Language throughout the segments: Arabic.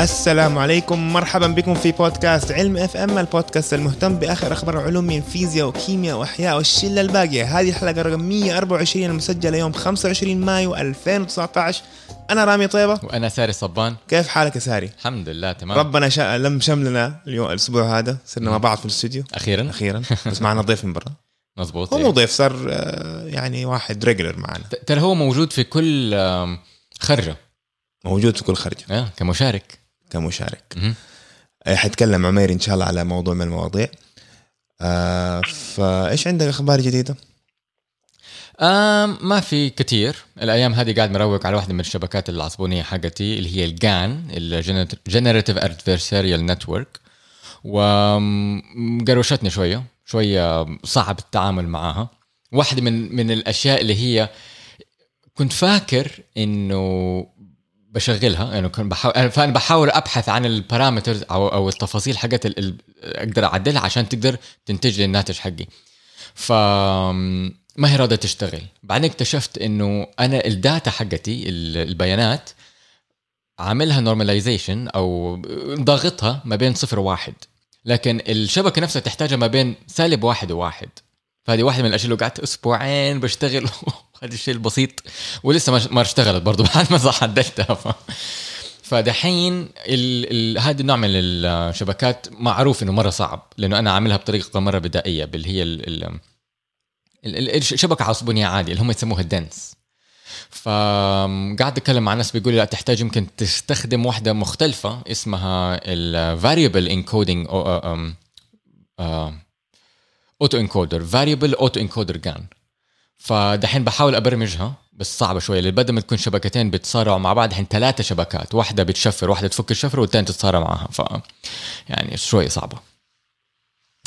السلام عليكم. مرحبا بكم في بودكاست علم FM البودكاست المهتم بآخر أخبار العلوم من فيزياء وكيمياء وأحياء والشلة الباقية. هذه الحلقة رقم 124 المسجلة يوم 25 مايو 2019 أنا رامي طيبة. وأنا ساري صبان. كيف حالك يا ساري؟ الحمد لله تمام. ربنا شاء لم شملنا اليوم الأسبوع هذا. صرنا مع بعض في الاستوديو. أخيرا؟ أخيرا. بس معنا ضيف من برا. مزبوط هو إيه. مو ضيف صار آه، يعني واحد ريجلر معنا. ترى هو موجود في كل خرجة. موجود في كل خرجة. آه، كمشارك. كمشارك. آه، حيتكلم عمير إن شاء الله على موضوع من المواضيع. آه فإيش عندك أخبار جديدة؟ آم ما في كتير. الأيام هذه قاعد مروق على واحدة من الشبكات العصبونية حقتي اللي هي ال GAN ال generative adversarial network وقروشتني شوية شوية صعب التعامل معها واحدة من من الأشياء اللي هي كنت فاكر إنه بشغلها يعني كنت بحاول فأنا بحاول أبحث عن ال parameters أو أو التفاصيل حقت. أقدر أعدلها عشان تقدر تنتج لي الناتج حقي. ف ما هي راضيه تشتغل؟ بعدين اكتشفت إنه أنا ال data حقتي ال- البيانات عاملها normalization أو ضاغطها ما بين صفر وواحد. لكن الشبكة نفسها تحتاجها ما بين سالب واحد وواحد. فهذه واحدة من الأشياء اللي قعدت أسبوعين بشتغل. هذا الشيء البسيط ولسه ما اشتغلت برضه بعد ما صح عدلتها ف... فدحين ال... ال... هذا النوع من الشبكات معروف إنه مرة صعب لأنه أنا عاملها بطريقة مرة بدائية اللي هي ال... ال... ال- ال- الشبكه عصبونيه عادية اللي هم يسموها الدنس فقاعد أتكلم مع ناس بيقولوا لا تحتاج يمكن تستخدم واحدة مختلفة اسمها ال variable encoding auto encoder variable auto encoder GAN. فدحين بحاول أبرمجها بس صعبة شوية. لأن بدل ما تكون شبكتين بيتصارعوا مع بعض الحين ثلاثة شبكات واحدة بتشفر واحدة تفك الشفره والثانية تتصارع معها. ف يعني شوية صعبة.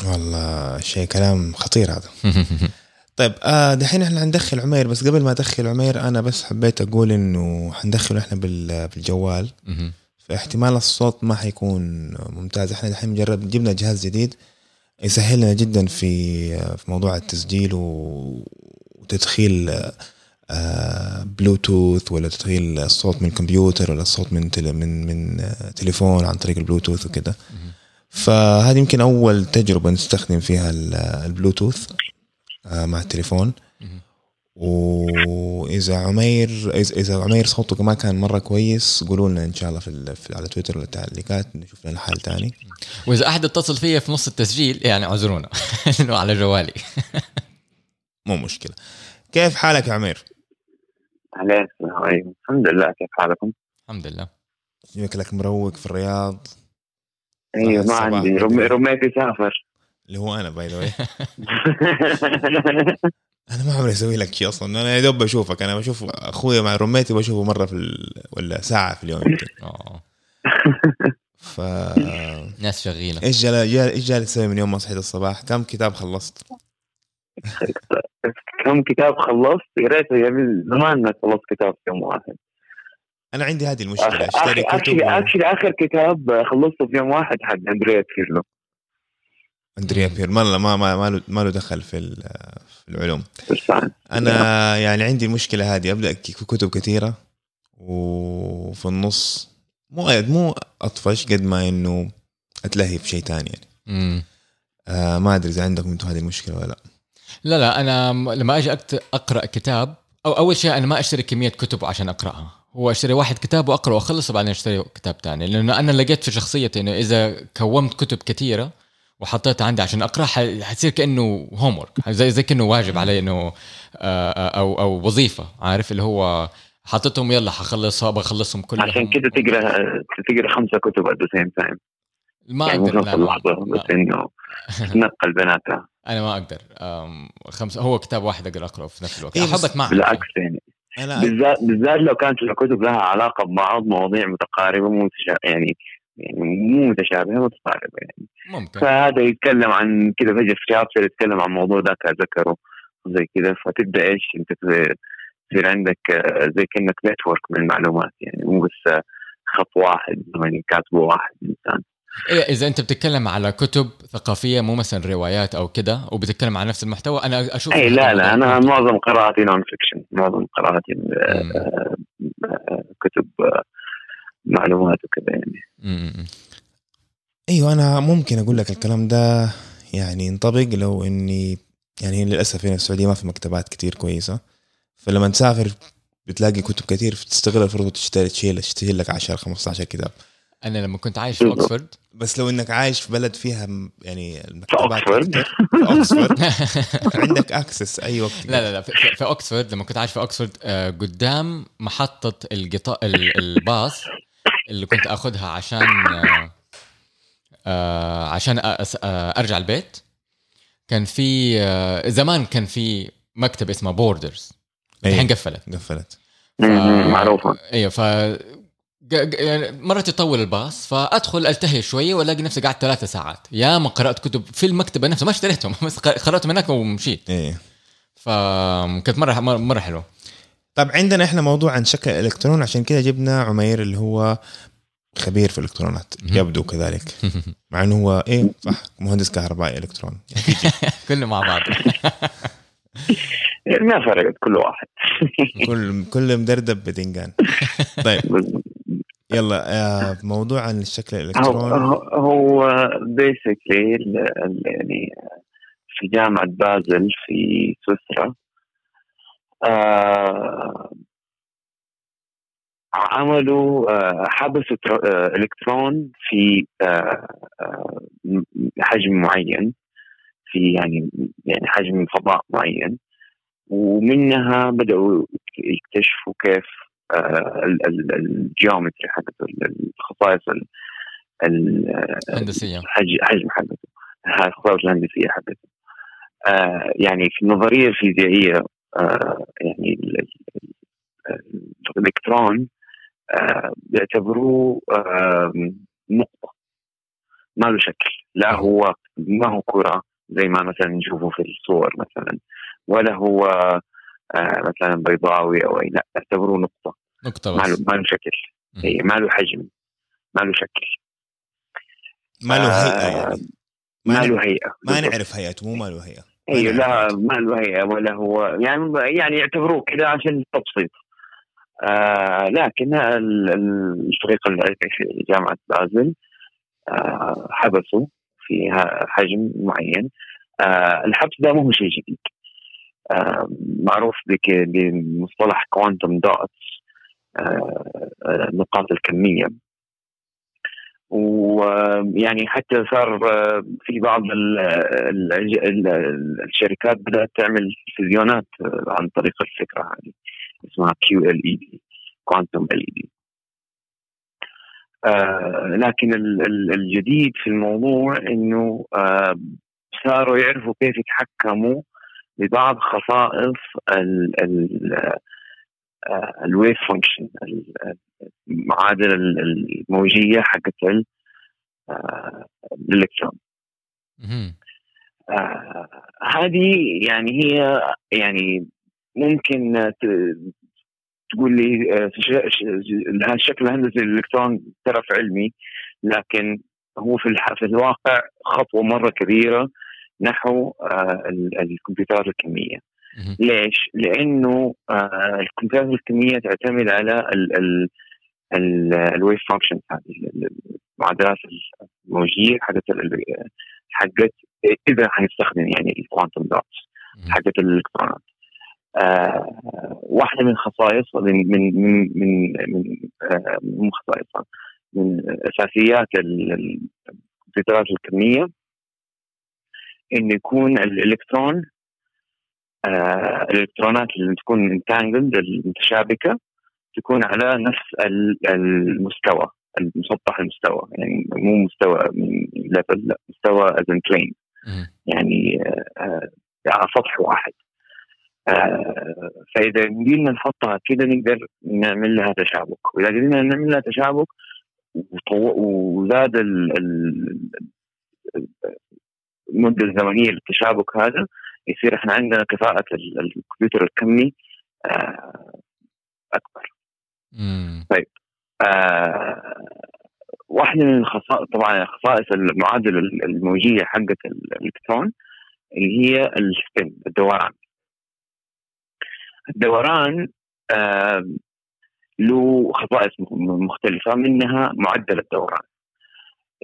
والله شيء كلام خطير هذا. طيب آه دحين إحنا حندخل عمير بس قبل ما أدخل عمير أنا بس حبيت أقول إنه حندخله إحنا بال- بالجوال. فاحتمال الصوت ما حيكون ممتاز. إحنا دحين مجرد جبنا جهاز جديد يسهل لنا جدا في في موضوع التسجيل و- وتدخيل آه، بلوتوث ولا تدخيل الصوت من كمبيوتر ولا الصوت من تل من من آه، تليفون عن طريق البلوتوث وكده. فهذه يمكن أول تجربة نستخدم فيها ال- البلوتوث آه، مع التليفون. وإذا عمير إذا إذا عمير صوته ما كان مرة كويس قولوا لنا إن شاء الله في, على تويتر ولا التعليقات نشوف لنا حال تاني. وإذا أحد اتصل فيا في نص التسجيل يعني اعذرونا انه على جوالي. مو مشكلة. كيف حالك يا عمير؟ عليك أيوة. الحمد لله. كيف حالكم؟ الحمد لله. شكلك مروق في الرياض. أيوه ما عندي. رميتي سافر اللي هو أنا باي ذا أنا ما عمري أسوي لك شيء أصلا. أنا يا دوب بشوفك. أنا بشوف أخوي مع رميتي بشوفه مرة في ال... ولا ساعة في اليوم يمكن. آه. ف ناس شغيلة. إيش جال- إيش جالس تسوي من يوم ما صحيت الصباح؟ كم كتاب خلصت؟ كم كتاب خلصت؟ يا ريت من زمان ما خلصت كتاب في يوم واحد أنا عندي هذه المشكلة اشتري كتب actually آخر كتاب خلصته في يوم واحد حق أندريا بيرلو أندريا بير ما له ما ما ما له, ما له دخل في ال- في العلوم بالفعل. أنا يعني عندي المشكلة هذه أبدأ كتب كثيرة وفي النص مو مو أطفش قد ما إنه أتلهي في شيء ثاني يعني. آه ما أدري إذا عندكم أنتم هذه المشكلة ولا لا لا لا أنا لما أجي أقرأ كتاب أو أول شيء أنا ما أشتري كمية كتب عشان أقرأها. هو أشتري واحد كتاب واقرا وأخلص وبعدين أشتري كتاب تاني. لأنه أنا لقيت في شخصيتي إنه إذا كومت كتب كثيره وحطيتها عندي عشان اقرا ح- حتصير كأنه هوم ورك زي زي كأنه واجب علي إنه آه، آه، أو أو وظيفة عارف؟ اللي هو حطيتهم يلا حخلصها بخلصهم كلهم. عشان كده تقرأ تقرأ خمسة كتب at the same time ما يعني أقدر لا، ما- بس إنه تنقل بيناتها أنا ما أقدر أم، خمسة هو كتاب واحد أقدر أقرأه في نفس الوقت. إيه، اتمعن بالعكس يعني. بالذات بالذات لو كانت الكتب لها علاقة ببعض مواضيع متقاربة مو. يعني يعني مو متشابهة متقاربة يعني. ممكن. فهذا يتكلم عن كذا فجاه في chapter يتكلم عن موضوع ذاك ذكره وزي كذا. فتبدأ إيش؟ أنت تصير يصير عندك آه، زي كأنك network من المعلومات يعني مو بس آه، خط واحد يعني كاتبه واحد إنسان. إيه إذا أنت بتتكلم على كتب ثقافية مو مثلا روايات أو كده وبتتكلم عن نفس المحتوى أنا أشوف اي لا لا أنا. معظم قراءتي non-fiction معظم قراءتي آه،. آه، كتب آه، معلومات وكذا يعني أيوه أنا ممكن أقول لك الكلام ده يعني ينطبق لو إني يعني للأسف هنا السعودية ما في مكتبات كتير كويسة فلما تسافر بتلاقي كتب كتير تستغل الفرصة وتشتري تشيل تشتري لك 10 15 كتاب أنا لما كنت عايش في. اوكسفورد بس لو إنك عايش في بلد فيها يعني في المكتبات في اوكسفورد عندك access أي وقت. لا لا لا في, اوكسفورد لما كنت عايش في اوكسفورد آه، قدام محطة القطار الباص اللي كنت آخذها عشان آه، آه، عشان أرجع البيت. كان في زمان كان في مكتب اسمه بوردرز الحين أيوة. قفلت. قفلت معروفة. أيوه ف يعني مرة يطول الباص فأدخل ألتهي شوية وألاقي نفسي قاعد ثلاثة ساعات. يا ما قرأت كتب في المكتبة نفسها ما اشتريتهم بس قرأتهم هناك ومشيت. إيه. فكانت مره مره, مرة حلوة. طب عندنا إحنا موضوع عن شكل الإلكترون عشان كده جبنا عمير اللي هو خبير في الإلكترونات. يبدو كذلك. مع إنه هو إيه صح مهندس كهربائي الكترون كلنا مع بعض. ما فرقت كل واحد. كل كل مدردب بدنجان طيب. يلا آه، موضوع عن الشكل هو الالكترون هو- بيسكلي يعني في جامعة بازل في سويسرا آه، عملوا آه، حبسوا آه، إلكترون في آه، حجم معين. في يعني يعني حجم فضاء معين. ومنها بدأوا يكتشفوا كيف آه، ال- ال- الجيومتري حقته ال- الخصائص ال- ال- هندسيه حج- حجم حقته الخصائص الهندسية حقته. آه يعني في النظرية الفيزيائية آه يعني ال- ال- ال- الإلكترون بيعتبروه نقطة ما له شكل لا هو ما هو كرة زي ما مثلا نشوفه في الصور مثلا. ولا هو آه مثلا بيضاوي أو أي لا يعتبروه نقطة. نقطة ما له بس. ما له شكل. إيه، ما له حجم. ما له شكل. ما له هيئة آه، يعني. ما له نعرف- هيئة. ما. نعرف هيئته مو ما له هيئه أيوه نعرف لا. ما له هيئة ولا هو يعني يعني يعتبروه كذا عشان التبسيط آه لكن ال- ال- الفريق العلمي في جامعة بازل آه حبسوا في ه- حجم معين. آه الحبس ده مو شيء جديد. آه معروف بمصطلح quantum dots آه النقاط الكمية. ويعني حتى صار في بعض ال- ال- ال- الشركات بدأت تعمل تلفزيونات آه، عن طريق الفكرة هذه اسمها كيو ال اي دي كوانتم ال اي دي لكن ال- ال- الجديد في الموضوع إنه آه، صاروا يعرفوا كيف يتحكموا ببعض خصائص ال- ال- آه، ال wave function المعادله الموجية حقت ال- آه، الإلكترون. آه هذه يعني هي يعني ممكن ت- تقول لي آه، الشكل الهندسي للالكترون طرف علمي لكن هو في الواقع خطوة مرة كبيرة نحو آه، ال- الكمبيوترات الكميه. ليش؟ لأنه آه، الكمبيوترات الكميه تعتمد على ال ال ال ال wave function هذه المعادلات الموجيه حقت حقت إذا حنستخدم يعني ال quantum dots. حقت الإلكترونات. آه واحدة من خصائص من من من من من آه خصائصها من أساسيات ال- ال- الكمبيوترات الكمية إنه يكون الإلكترون آه الإلكترونات اللي تكون entangled المتشابكة تكون على نفس ال- المستوى المسطح المستوى يعني مو مستوى من level لا مستوى از plane. يعني آه، آه، على سطح واحد آه، فإذا قدرنا نحطها كده نقدر نعمل لها تشابك وإذا قدرنا نعمل لها تشابك وزاد ال- ال- المده الزمنيه للتشابك هذا يصير إحنا عندنا كفاءة ال- الكمبيوتر الكمي آه، أكبر. مم. آه، واحدة من الخصائص طبعا خصائص المعادلة الموجية حقة الإلكترون اللي هي السبين الدوران. الدوران آه له خصائص م- مختلفة منها معدل الدوران.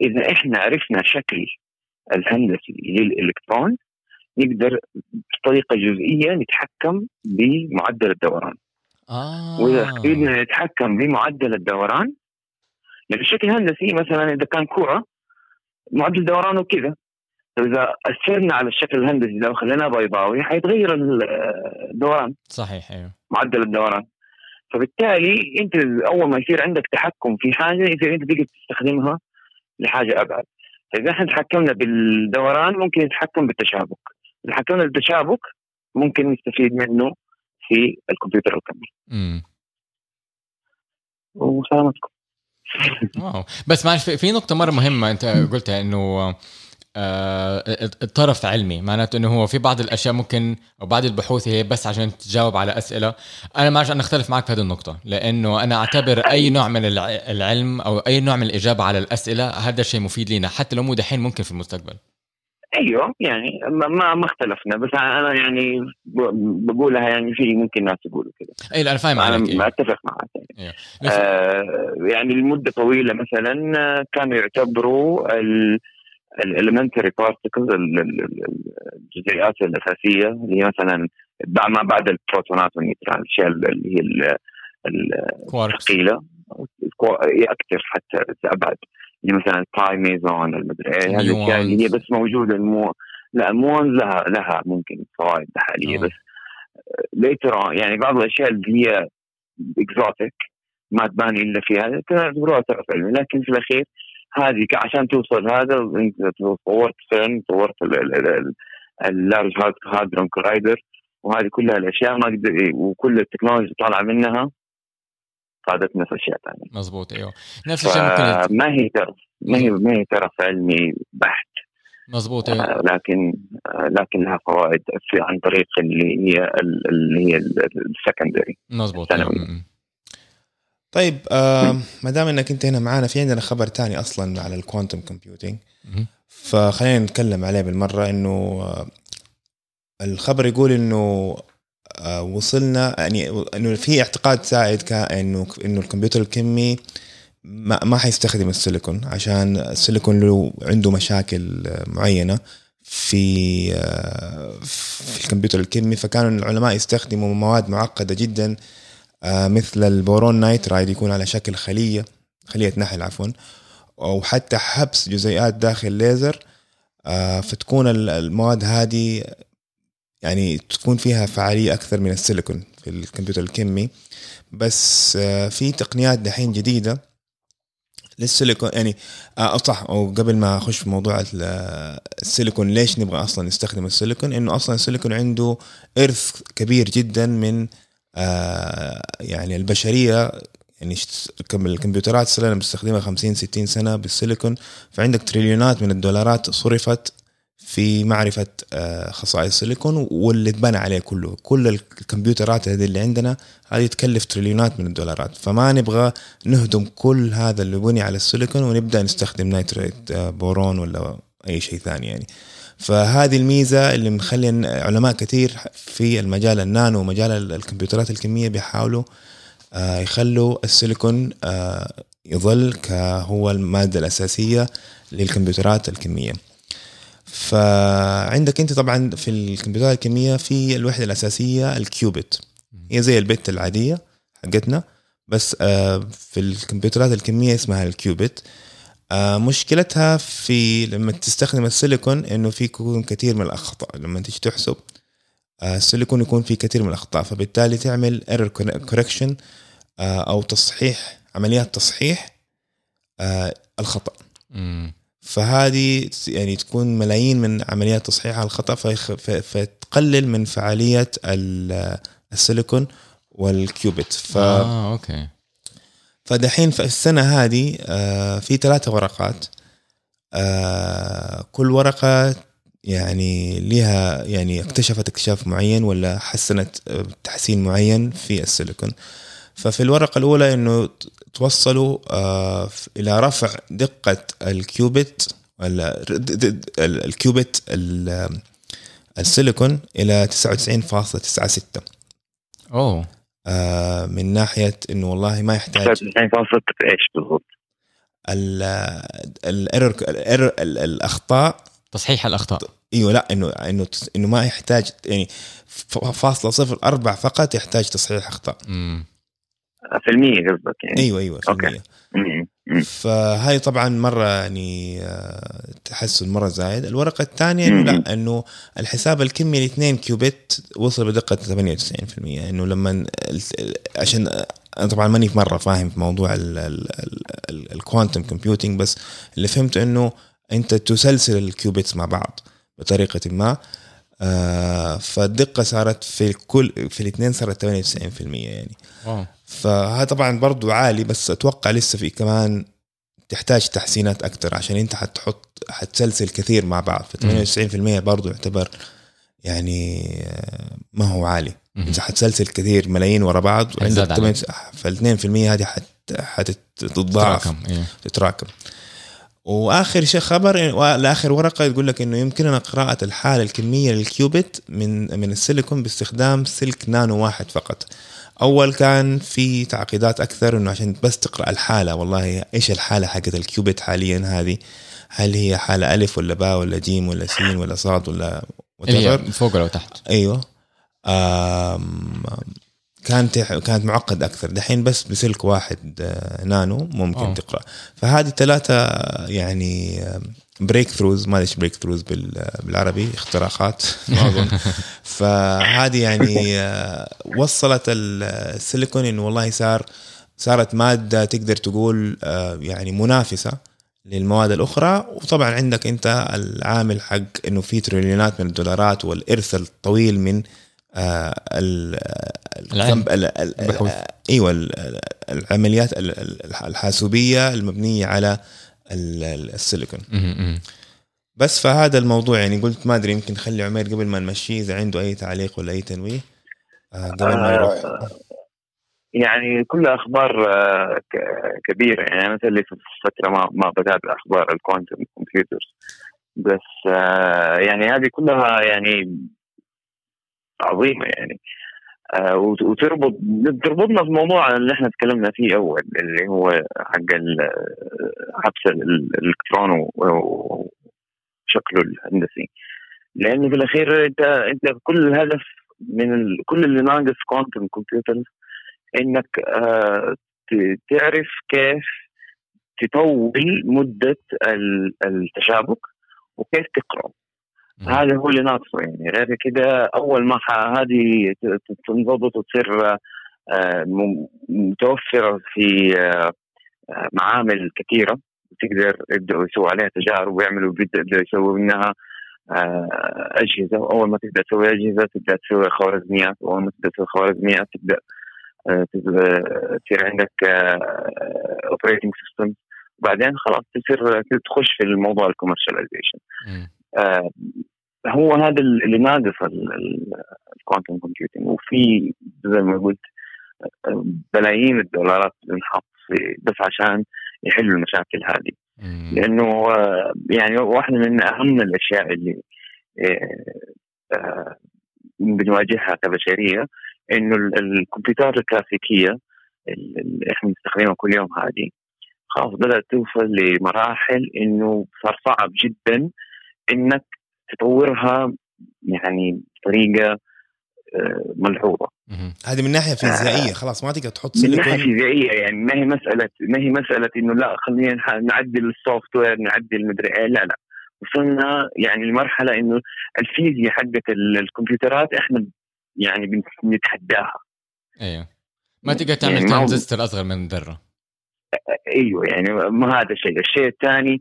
إذا إحنا عرفنا شكل الهندسي للإلكترون نقدر بطريقة جزئية نتحكم بمعدل الدوران. آه. وإذا قدرنا نتحكم بمعدل الدوران يعني بشكل هندسي مثلا إذا كان كوره معدل دورانه كذا. فاذا أثرنا على الشكل الهندسي لو خليناه بيضاوي حيتغير الدوران. صحيح أيوه. معدل الدوران. فبالتالي أنت أول ما يصير عندك تحكم في حاجة يصير أنت تقدر تستخدمها لحاجة أبعد. فإذا إحنا تحكمنا بالدوران ممكن نتحكم بالتشابك. إذا تحكمنا بالتشابك ممكن نستفيد منه في الكمبيوتر الكمي امم وسلامتكم. واو. بس معلش في- نقطة مرة مهمة أنت قلتها آه، الطرف علمي معناته إنه هو في بعض الأشياء ممكن أو بعض البحوث هي بس عشان تجاوب على أسئلة أنا ما أنا أختلف معك في هذه النقطة لأنه أنا أعتبر أي نوع من الع- العلم أو أي نوع من الإجابة على الأسئلة هذا الشيء مفيد لنا حتى لو مو دحين ممكن في المستقبل أيوه يعني ما ما اختلفنا بس أنا يعني بقولها يعني في ممكن ناس يقولوا كده أي لا أنا فاهم أنا عليك ما إيه. اتفق معك يعني. إيه. آه يعني لمدة طويلة مثلا آه، كانوا يعتبروا ال elementary particles الجزيئات الأساسية اللي هي مثلا بعد ما بعد البروتونات والنيوترون الأشياء اللي هي الثقيلة أكثر حتى أبعد اللي مثلا ال pi meson المدري إيه هذه الأشياء اللي هي. بس موجودة المو لا ال muons لها لها ممكن فوائد حالية آه. بس later يعني بعض الأشياء اللي هي exotic ما تبان إلا فيها كانوا يعتبروها ترف علمي لكن في الأخير هذه عشان توصل هذا انت طورت فين طورت ال Large Hadron Collider وهذه كلها الأشياء ما قدر وكل التكنولوجيا اللي طالعة منها فادتنا في أشياء ثانية مزبوط أيوه. نفس الشيء ممكن فما هي ترف ما هي ما هي ترف علمي بحت. مزبوط أيوه. آه، لكن آه، لكن لها فوائد في عن طريق اللي هي ال- اللي هي ال secondary مزبوط أيوه ثانوي. م- م. طيب آه ما دام إنك أنت هنا معانا في عندنا خبر تاني أصلا على ال quantum computing. فخلينا نتكلم عليه بالمرة إنه آه، الخبر يقول إنه آه، وصلنا يعني إنه في اعتقاد سائد كان إنه الكمبيوتر الكمي ما ما حيستخدم السيليكون عشان السيليكون له عنده مشاكل معينة في آه، في الكمبيوتر الكمي فكانوا العلماء يستخدموا مواد معقدة جدا مثل البورون نايترايد يكون على شكل خلية خلية نحل عفوا. أو حتى حبس جزيئات داخل ليزر آه، فتكون ال- المواد هذه يعني تكون فيها فعالية أكثر من السيليكون في الكمبيوتر الكمي. بس آه، في تقنيات دحين جديدة للسيليكون يعني آه صح أو قبل ما أخش في موضوع ال- آه، السيليكون ليش نبغى أصلا نستخدم السيليكون؟ إنه أصلا السيليكون عنده إرث كبير جدا من آه يعني البشرية يعني الكمبيوترات صرنا بنستخدمها 50 60 سنة بالسيليكون. فعندك تريليونات من الدولارات صرفت في معرفة آه، خصائص السيليكون واللي اتبنى عليه كله. كل الكمبيوترات هذه اللي عندنا هذه تكلف تريليونات من الدولارات. فما نبغى نهدم كل هذا اللي بني على السيليكون ونبدأ نستخدم nitride آه، بورون ولا أي شيء ثاني يعني. فهذه الميزة اللي مخلي علماء كثير في المجال النانو ومجال ال- الكمبيوترات الكمية بيحاولوا آه، يخلوا السيليكون آه، يظل كهو المادة الأساسية للكمبيوترات الكمية. فعندك أنت طبعا في الكمبيوترات الكمية في الوحدة الأساسية ال qubit هي زي ال bit العادية حقتنا بس آه، في الكمبيوترات الكمية اسمها ال qubit مشكلتها في لما تستخدم السيليكون إنه في يكون كثير من الأخطاء. لما تيجي تحسب آه، السيليكون يكون فيه كثير من الأخطاء فبالتالي تعمل error correction أو تصحيح عمليات تصحيح آه، الخطأ. مم. فهذه يعني تكون ملايين من عمليات تصحيح الخطأ فتقلل من فعالية ال- السيليكون والكيوبت ف آه أوكي. فدحين في السنة هذه آه، في ثلاثة ورقات. آه، كل ورقة يعني لها يعني اكتشفت اكتشاف معين ولا حسنت آه، تحسين معين في السيليكون. ففي الورقة الأولى إنه ت- توصلوا إلى رفع دقة ال qubit ولا ر- د- د- ال- ال qubit ال- السيليكون إلى 99.96 أوه. آه، من ناحية إنه والله ما يحتاج 99 إيش بالضبط ال error الأخطاء تصحيح الأخطاء إيوه لا إنه إنه إنه ما يحتاج يعني فاصلة صفر أربع فقط يحتاج تصحيح أخطاء مم. في المية قصدك يعني إيوه إيوه في okay. المية. مم. فهاي طبعا مرة يعني آه، تحسن مرة زايد. الورقة الثانية إنه لا إنه الحساب الكمي الاثنين qubit وصل بدقة 98% إنه لما عشان أنا طبعا ماني مرة فاهم في موضوع ال quantum computing بس اللي فهمته إنه أنت تسلسل ال qubits مع بعض بطريقة ما آه فالدقة صارت في كل في الاثنين صارت 98% يعني. واو. فهذا طبعا برضو عالي بس أتوقع لسه في كمان تحتاج تحسينات أكثر عشان أنت حتحط حتسلسل كثير مع بعض ف 98% برضو يعتبر يعني آه، ما هو عالي. إذا حتسلسل كثير ملايين ورا بعض. فال 2% هذه حت حتتضاعف تراكم إيه. تتراكم وآخر شيء خبر والآخر ورقة تقول لك إنه يمكننا قراءة الحالة الكمية لل qubit من من السيليكون باستخدام سلك نانو واحد فقط أول كان في تعقيدات أكثر إنه عشان بس تقرأ الحالة والله إيش الحالة حقت ال qubit حاليا هذه هل هي حالة ألف ولا باء ولا جيم ولا سين ولا صاد ولا. فوق ولا تحت أيوه كانت كانت معقد أكثر دحين بس بسلك واحد آه، نانو ممكن أوه. أوه. تقرأ فهذه ثلاثة يعني breakthroughs ما إيش breakthroughs بالعربي اختراقات ما اظن فهذه يعني آه، وصلت السيليكون إنه والله صار صارت مادة تقدر تقول آه، يعني منافسة للمواد الأخرى. وطبعا عندك أنت العامل حق إنه في تريليونات من الدولارات والإرث الطويل من آه البحوث. إيوه ال- العمليات ال- ال- الحاسوبية المبنية على السيليكون. بس فهذا الموضوع يعني قلت ما أدري يمكن نخلي عمير قبل ما نمشيه إذا عنده أي تعليق ولا أي تنويه آه قبل ما يروح. يعني كلها أخبار آه، ك- كبيرة. يعني أنا اللي في فترة ما ما بتابع أخبار الكوانتم كمبيوترز بس آه، يعني هذه كلها يعني عظيمة يعني. آه، وتربط تربطنا في الموضوع اللي إحنا تكلمنا فيه أول اللي هو حق حبس ال- الإلكترون وشكله الهندسي لأنه في الأخير انت أنت كل الهدف من ال... كل اللي ناقص كوانتم كمبيوترز إنك آه تعرف كيف تطول مدة ال- التشابك وكيف تقرا. هذا هو اللي ناقصه يعني. غير كده أول ما هذه تنضبط وتصير آه، متوفرة في آه، آه، معامل كثيرة تقدر يبدأوا يسووا عليها تجارب ويعملوا يبدأوا يسووا منها أجهزة. واول ما تبدأ تسوي أجهزة تبدأ تسوي خوارزميات. واول ما تبدأ تسوي خوارزميات تبدأ تبدأ تصير عندك operating system وبعدين خلاص تصير تخش في الموضوع ال commercialization هو هذا اللي ناقص ال quantum computing وفي زي ما قلت آه، بلايين الدولارات بنحط في بس عشان يحلوا المشاكل هذه. لأنه آه، يعني واحدة من أهم الأشياء اللي آه، آه، بنواجهها كبشرية إنه ال- الكمبيوترات الكلاسيكية اللي إحنا بنستخدمها كل يوم هذه خلاص بدأت توصل لمراحل إنه صار صعب جدا إنك تطورها يعني بطريقة آه، ملحوظة. هذه من ناحية فيزيائية خلاص ما تقدر تحط من ناحية فيزيائية يعني ما هي مسألة ما هي مسألة إنه لا خلينا نعدل السوفت وير نعدل مدري إيه لا لا. وصلنا يعني لمرحلة إنه الفيزياء حقت ال- الكمبيوترات إحنا يعني بن- بنتحداها. أيوه. ما تقدر تعمل يعني ترانزستور أصغر من ذرة. أيوه يعني ما هذا الشيء، الشيء الثاني آه ال-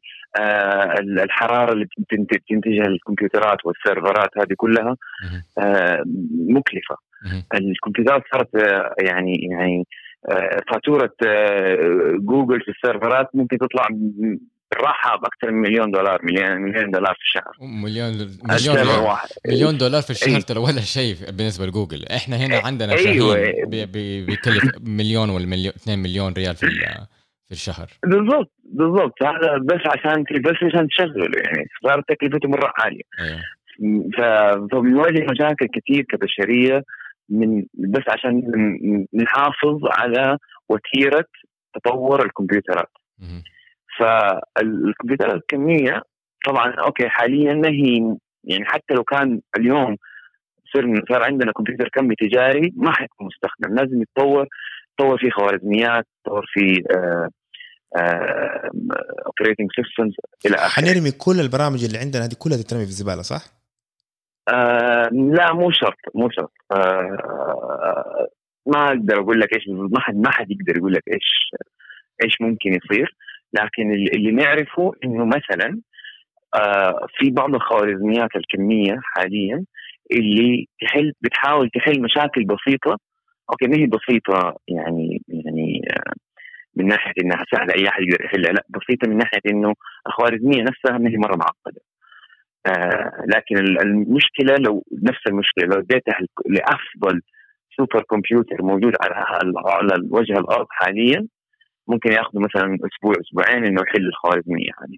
الحرارة اللي بتنتجها الكمبيوترات وال serverات هذه كلها. آه مكلفة،. الكمبيوترات صارت آه يعني يعني آه فاتورة آه جوجل في ال serverات ممكن تطلع بالراحة بأكثر من مليون دولار مليون مليون دولار في الشهر مليون مليون واحد مليون دولار في الشهر أي. ترى ولا شيء بالنسبة لجوجل إحنا هنا عندنا أيوة. بيكلف مليون ولا مليون 2 مليون ريال في في الشهر. بالضبط بالضبط. هذا بس عشان بس عشان تشغله يعني. صارت تكلفته مرة عالية. ف- فبنواجه مشاكل كثير كبشرية من بس عشان نحافظ على وتيرة تطور الكمبيوترات. مم. فالكمبيوترات الكمية طبعا أوكي حاليا ما هي يعني حتى لو كان اليوم صار صار عندنا كمبيوتر كمي تجاري ما حيكون مستخدم. لازم يتطور يتطور في خوارزميات يتطور في operating systems إلى آخره. حنرمي كل البرامج اللي عندنا هذه كلها تترمي في الزباله صح؟ آه لا مو شرط مو شرط. آه ما أقدر أقول لك إيش ما حد ما حد يقدر يقول لك إيش إيش ممكن يصير. لكن اللي نعرفه إنه مثلا آه في بعض الخوارزميات الكمية حاليا اللي تحل بتحاول تحل مشاكل بسيطة. أوكي ما هي بسيطة يعني يعني آه من ناحية إنها سهله أي أحد يقدر يحلها لا بسيطة من ناحية إنه الخوارزمية نفسها ما هي مرة معقدة. آه لكن المشكلة لو نفس المشكلة لو اديتها لأفضل super computer موجود على على وجه الأرض حاليا ممكن ياخذ مثلا أسبوع أسبوعين إنه يحل الخوارزمية هذه.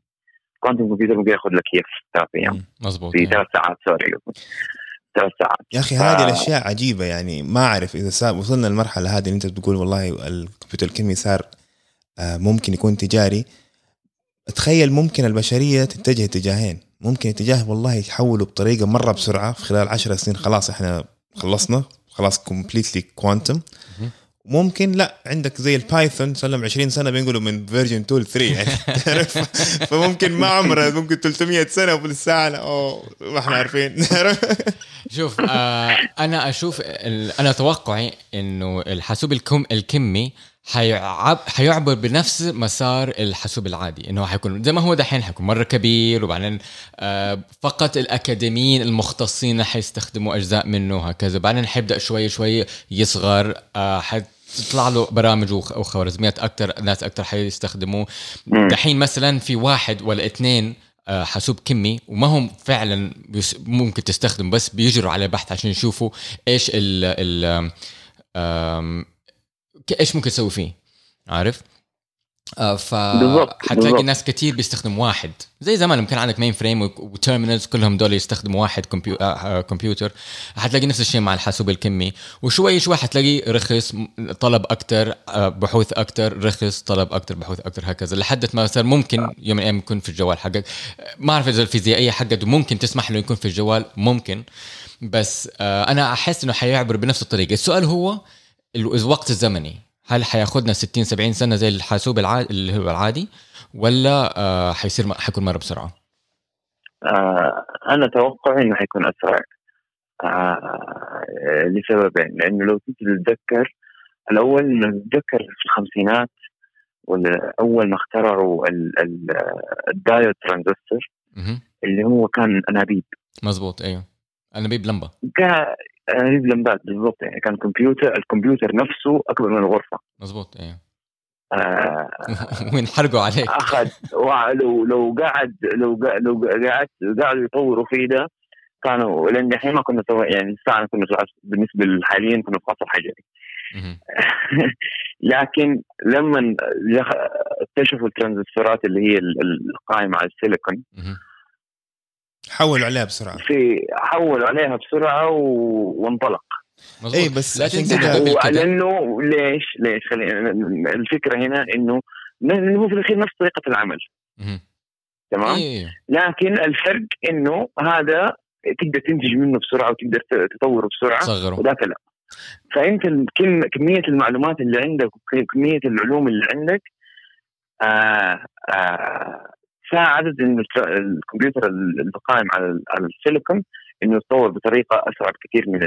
Quantum computer ممكن يأخذ لك هي في ثلاث أيام. مضبوط في ثلاث ساعات sorry. ثلاث ساعات. يا أخي هذه الأشياء عجيبة يعني ما أعرف إذا صار وصلنا للمرحلة هذه اللي أنت بتقول والله الكمبيوتر الكمي صار ممكن يكون تجاري. تخيل ممكن البشرية تتجه اتجاهين. ممكن اتجاه والله يتحولوا بطريقة مرة بسرعة في خلال عشر سنين. خلاص إحنا خلصنا. خلاص completely quantum ممكن لا عندك زي ال Python سلم 20 سنة بينقلوا من version 2 ل 3 يعني فممكن ما عمره ممكن 300 سنة ولسه أوه ما إحنا عارفين. شوف آه أنا أشوف أنا توقعي إنه الحاسوب الكم الكمي حيعب حيعبر بنفس مسار الحاسوب العادي إنه حيكون زي ما هو دحين حيكون مرة كبير وبعدين آه فقط الأكاديميين المختصين حيستخدموا أجزاء منه وهكذا بعدين حيبدأ شوي شوي يصغر آه حتطلع له برامج وخوارزميات أكثر ناس أكثر حيستخدموه. دحين مثلا في واحد ولا اثنين آه، حاسوب كمي وما هم فعلا ممكن تستخدم بس بيجروا على بحث عشان يشوفوا إيش ال ال إيش ممكن تسوي فيه؟ عارف؟ آه فحتلاقي ناس كثير بيستخدم واحد. زي زمان لما كان عندك mainframe و terminals كلهم دول يستخدموا واحد كمبيو... آه, آه، كمبيوتر حتلاقي نفس الشيء مع الحاسوب الكمي. وشوي شوي حتلاقي رخص طلب أكثر بحوث أكثر رخص طلب أكثر بحوث أكثر هكذا. لحد ما صار ممكن يوم من الأيام يكون في الجوال حقك. ما أعرف إذا الفيزيائية حقته ممكن تسمح له يكون في الجوال ممكن. بس أنا أحس إنه حيعبر بنفس الطريقة. السؤال هو الوقت الزمني. هل حياخذنا 60 70 سنة زي الحاسوب العادي اللي هو العادي ولا آه حيصير حيكون مرة بسرعة؟ آه أنا أتوقع إنه حيكون أسرع. آه لسببين. لأنه لو تيجي تتذكر الأول نتذكر في الخمسينات ولا أول ما اخترعوا الدايود ترانزستور اللي هو كان أنابيب. مزبوط أيوه. أنابيب لمبة. انابيب لمبات بالضبط. يعني كان كمبيوتر الكمبيوتر نفسه أكبر من الغرفة. مزبوط أيوه آه. وينحرقوا عليك. أخذ لو لو قعد لو لو قعدت قعدوا يطوروا فيه ده كانوا لأن دحين ما كنا يعني الساعة كنا بالنسبة حاليا كنا في عصر حجري. لكن لما اكتشفوا الترانزستورات اللي هي القائمة على السيليكون حولوا عليها بسرعة. في حولوا عليها بسرعة و... وانطلق. اي بس عشان كذا لأنه ليش؟ ليش؟ خلينا الفكرة هنا إنه هو في الأخير نفس طريقة العمل. تمام؟ إيه. لكن الفرق إنه هذا تقدر تنتج منه بسرعة وتقدر تطوره بسرعة صغره. وذاك لا. فأنت كمية المعلومات اللي عندك وكمية العلوم اللي عندك آه آه ساعدت إنه الكمبيوتر القائم على على السيليكون إنه يتطور بطريقة أسرع بكثير من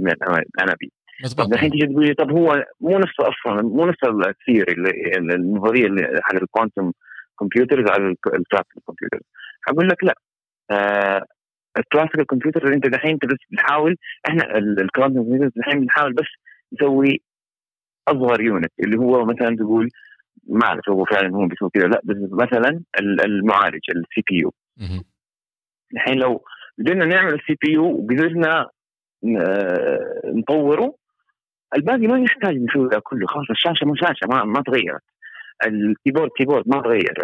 من الأنابيب. طب الحين تيجي تقول طب هو مو نفس أصلا مو نفس ال theory النظرية اللي حق ال quantum computers على ال classical computers حقول لك لا. آه ال classical computer أنت دحين أنت بس بتحاول إحنا ال quantum computers دحين بنحاول بس نسوي أصغر unit اللي هو مثلا تقول ما أعرف هو فعلا هم بيسووا كذا لا بس مثلا المعالج ال CPU الحين لو قدرنا نعمل ال CPU وقدرنا آه، نطوره الباقي ما يحتاج نسوي ذا كله. خلاص الشاشة مو شاشة ما ما تغيرت. ال keyboard keyboard ما تغير.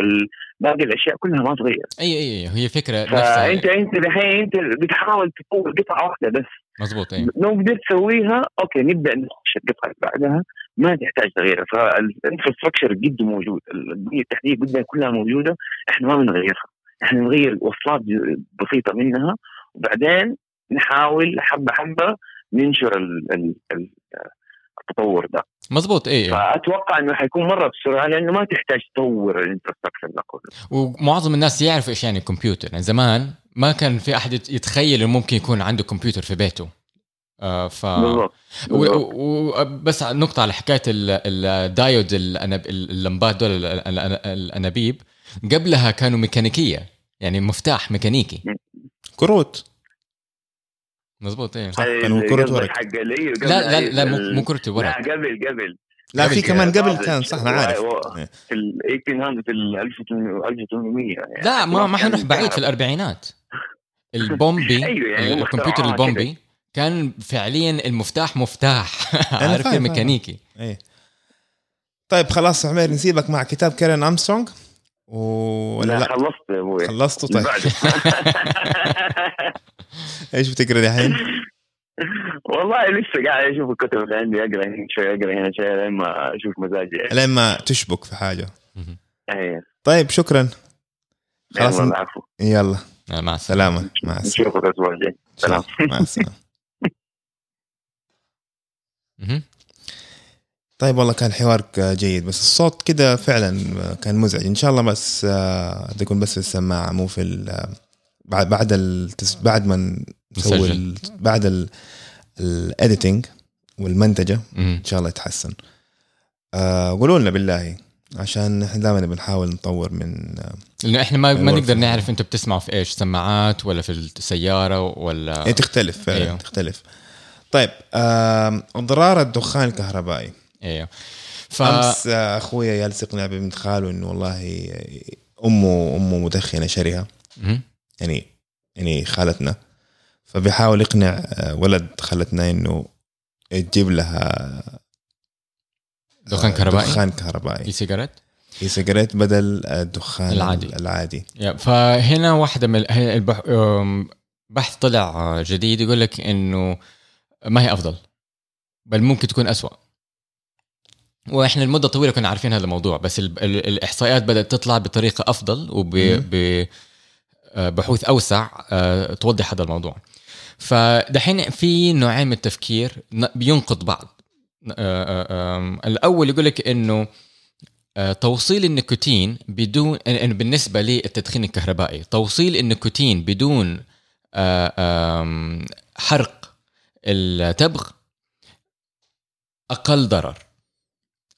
باقي الأشياء كلها ما تغير. اي اي هي فكرة نفسها. فانت أنت الحين أنت بتحاول تطور قطعة واحدة بس. مضبوط أي. لو قدرت تسويها أوكي نبدأ نخش القطعة اللي بعدها. ما تحتاج تغييرها فال infrastructure جد موجود. البنية التحتية قدنا كلها موجودة إحنا ما بنغيرها. إحنا نغير وصلات بسيطة منها وبعدين نحاول حبة حبة ننشر ال ال ال التطور ده. مزبوط إيه فأتوقع إنه حيكون مرة بسرعة لأنه ما تحتاج تطور ال infrastructure ده كله. ومعظم الناس يعرفوا إيش يعني كمبيوتر يعني زمان ما كان في أحد يتخيل إنه ممكن يكون عنده كمبيوتر في بيته. آه ف وبس نقطة على حكاية الدايود اللمبات دول الأنابيب قبلها كانوا ميكانيكية يعني مفتاح ميكانيكي. كروت. مظبوط إيه صح. كانوا كروت ورق لا لا لا مو كروت ورق لا قبل قبل. لا في كمان قبل كان صح أنا عارف. في ال 1800 في ال 1800 يعني لا ما ما حنروح بعيد في الأربعينات. البومبي أيوه يعني الكمبيوتر البومبي كان فعليا المفتاح مفتاح. عارف ميكانيكي إيه. طيب خلاص عمير نسيبك مع كتاب كارين امسترونج و... ولا لا, لا؟ خلصت يا أبوي. خلصته؟ طيب. إيش بتقرأ الحين؟ والله لسه قاعد أشوف الكتب اللي عندي أقرأ هنا شوي أقرأ هنا شوي لين ما أشوف مزاجي. يعني. لين ما تشبك في حاجة. أيوه. طيب شكرا. خلاص العفو. يلا. مع السلامة. مع السلامة. نشوفك الأسبوع الجاي. سلام. مع السلامة. طيب والله كان حوار جيد بس الصوت كده فعلا كان مزعج. إن شاء الله بس تكون بس في السماعه مو في بعد بعد التس بعد ما نسوي بعد الايديتنج والمنتجة إن شاء الله يتحسن. آه قولوا لنا بالله عشان إحنا دائما بنحاول نطور من لأنه إحنا ما ما نقدر نعرف أنتم بتسمعوا في إيش سماعات ولا في السيارة ولا إيه تختلف فعلا أيوه. تختلف. طيب آه اضرار الدخان الكهربائي. أيوه ف... أمس أخويا يلصقنا ببنت خاله انه والله أمه أمه مدخنة شرهه يعني يعني خالتنا. فبيحاول يقنع ولد خالتنا إنه تجيب لها دخان كهربائي؟ دخان كهربائي. اي سيجارات اي سيجارات بدل الدخان العادي. العادي. فهنا واحدة من بحث طلع جديد يقول لك إنه ما هي أفضل بل ممكن تكون أسوأ. وإحنا لمدة طويلة كنا عارفين هذا الموضوع بس الإحصائيات بدأت تطلع بطريقة أفضل وبحوث أوسع آه، توضح هذا الموضوع. فدحين في نوعين من التفكير بينقض بعض. آه، آه، الأول يقول لك إنه توصيل النيكوتين بدون بالنسبة للتدخين الكهربائي توصيل النيكوتين بدون حرق التبغ أقل ضرر.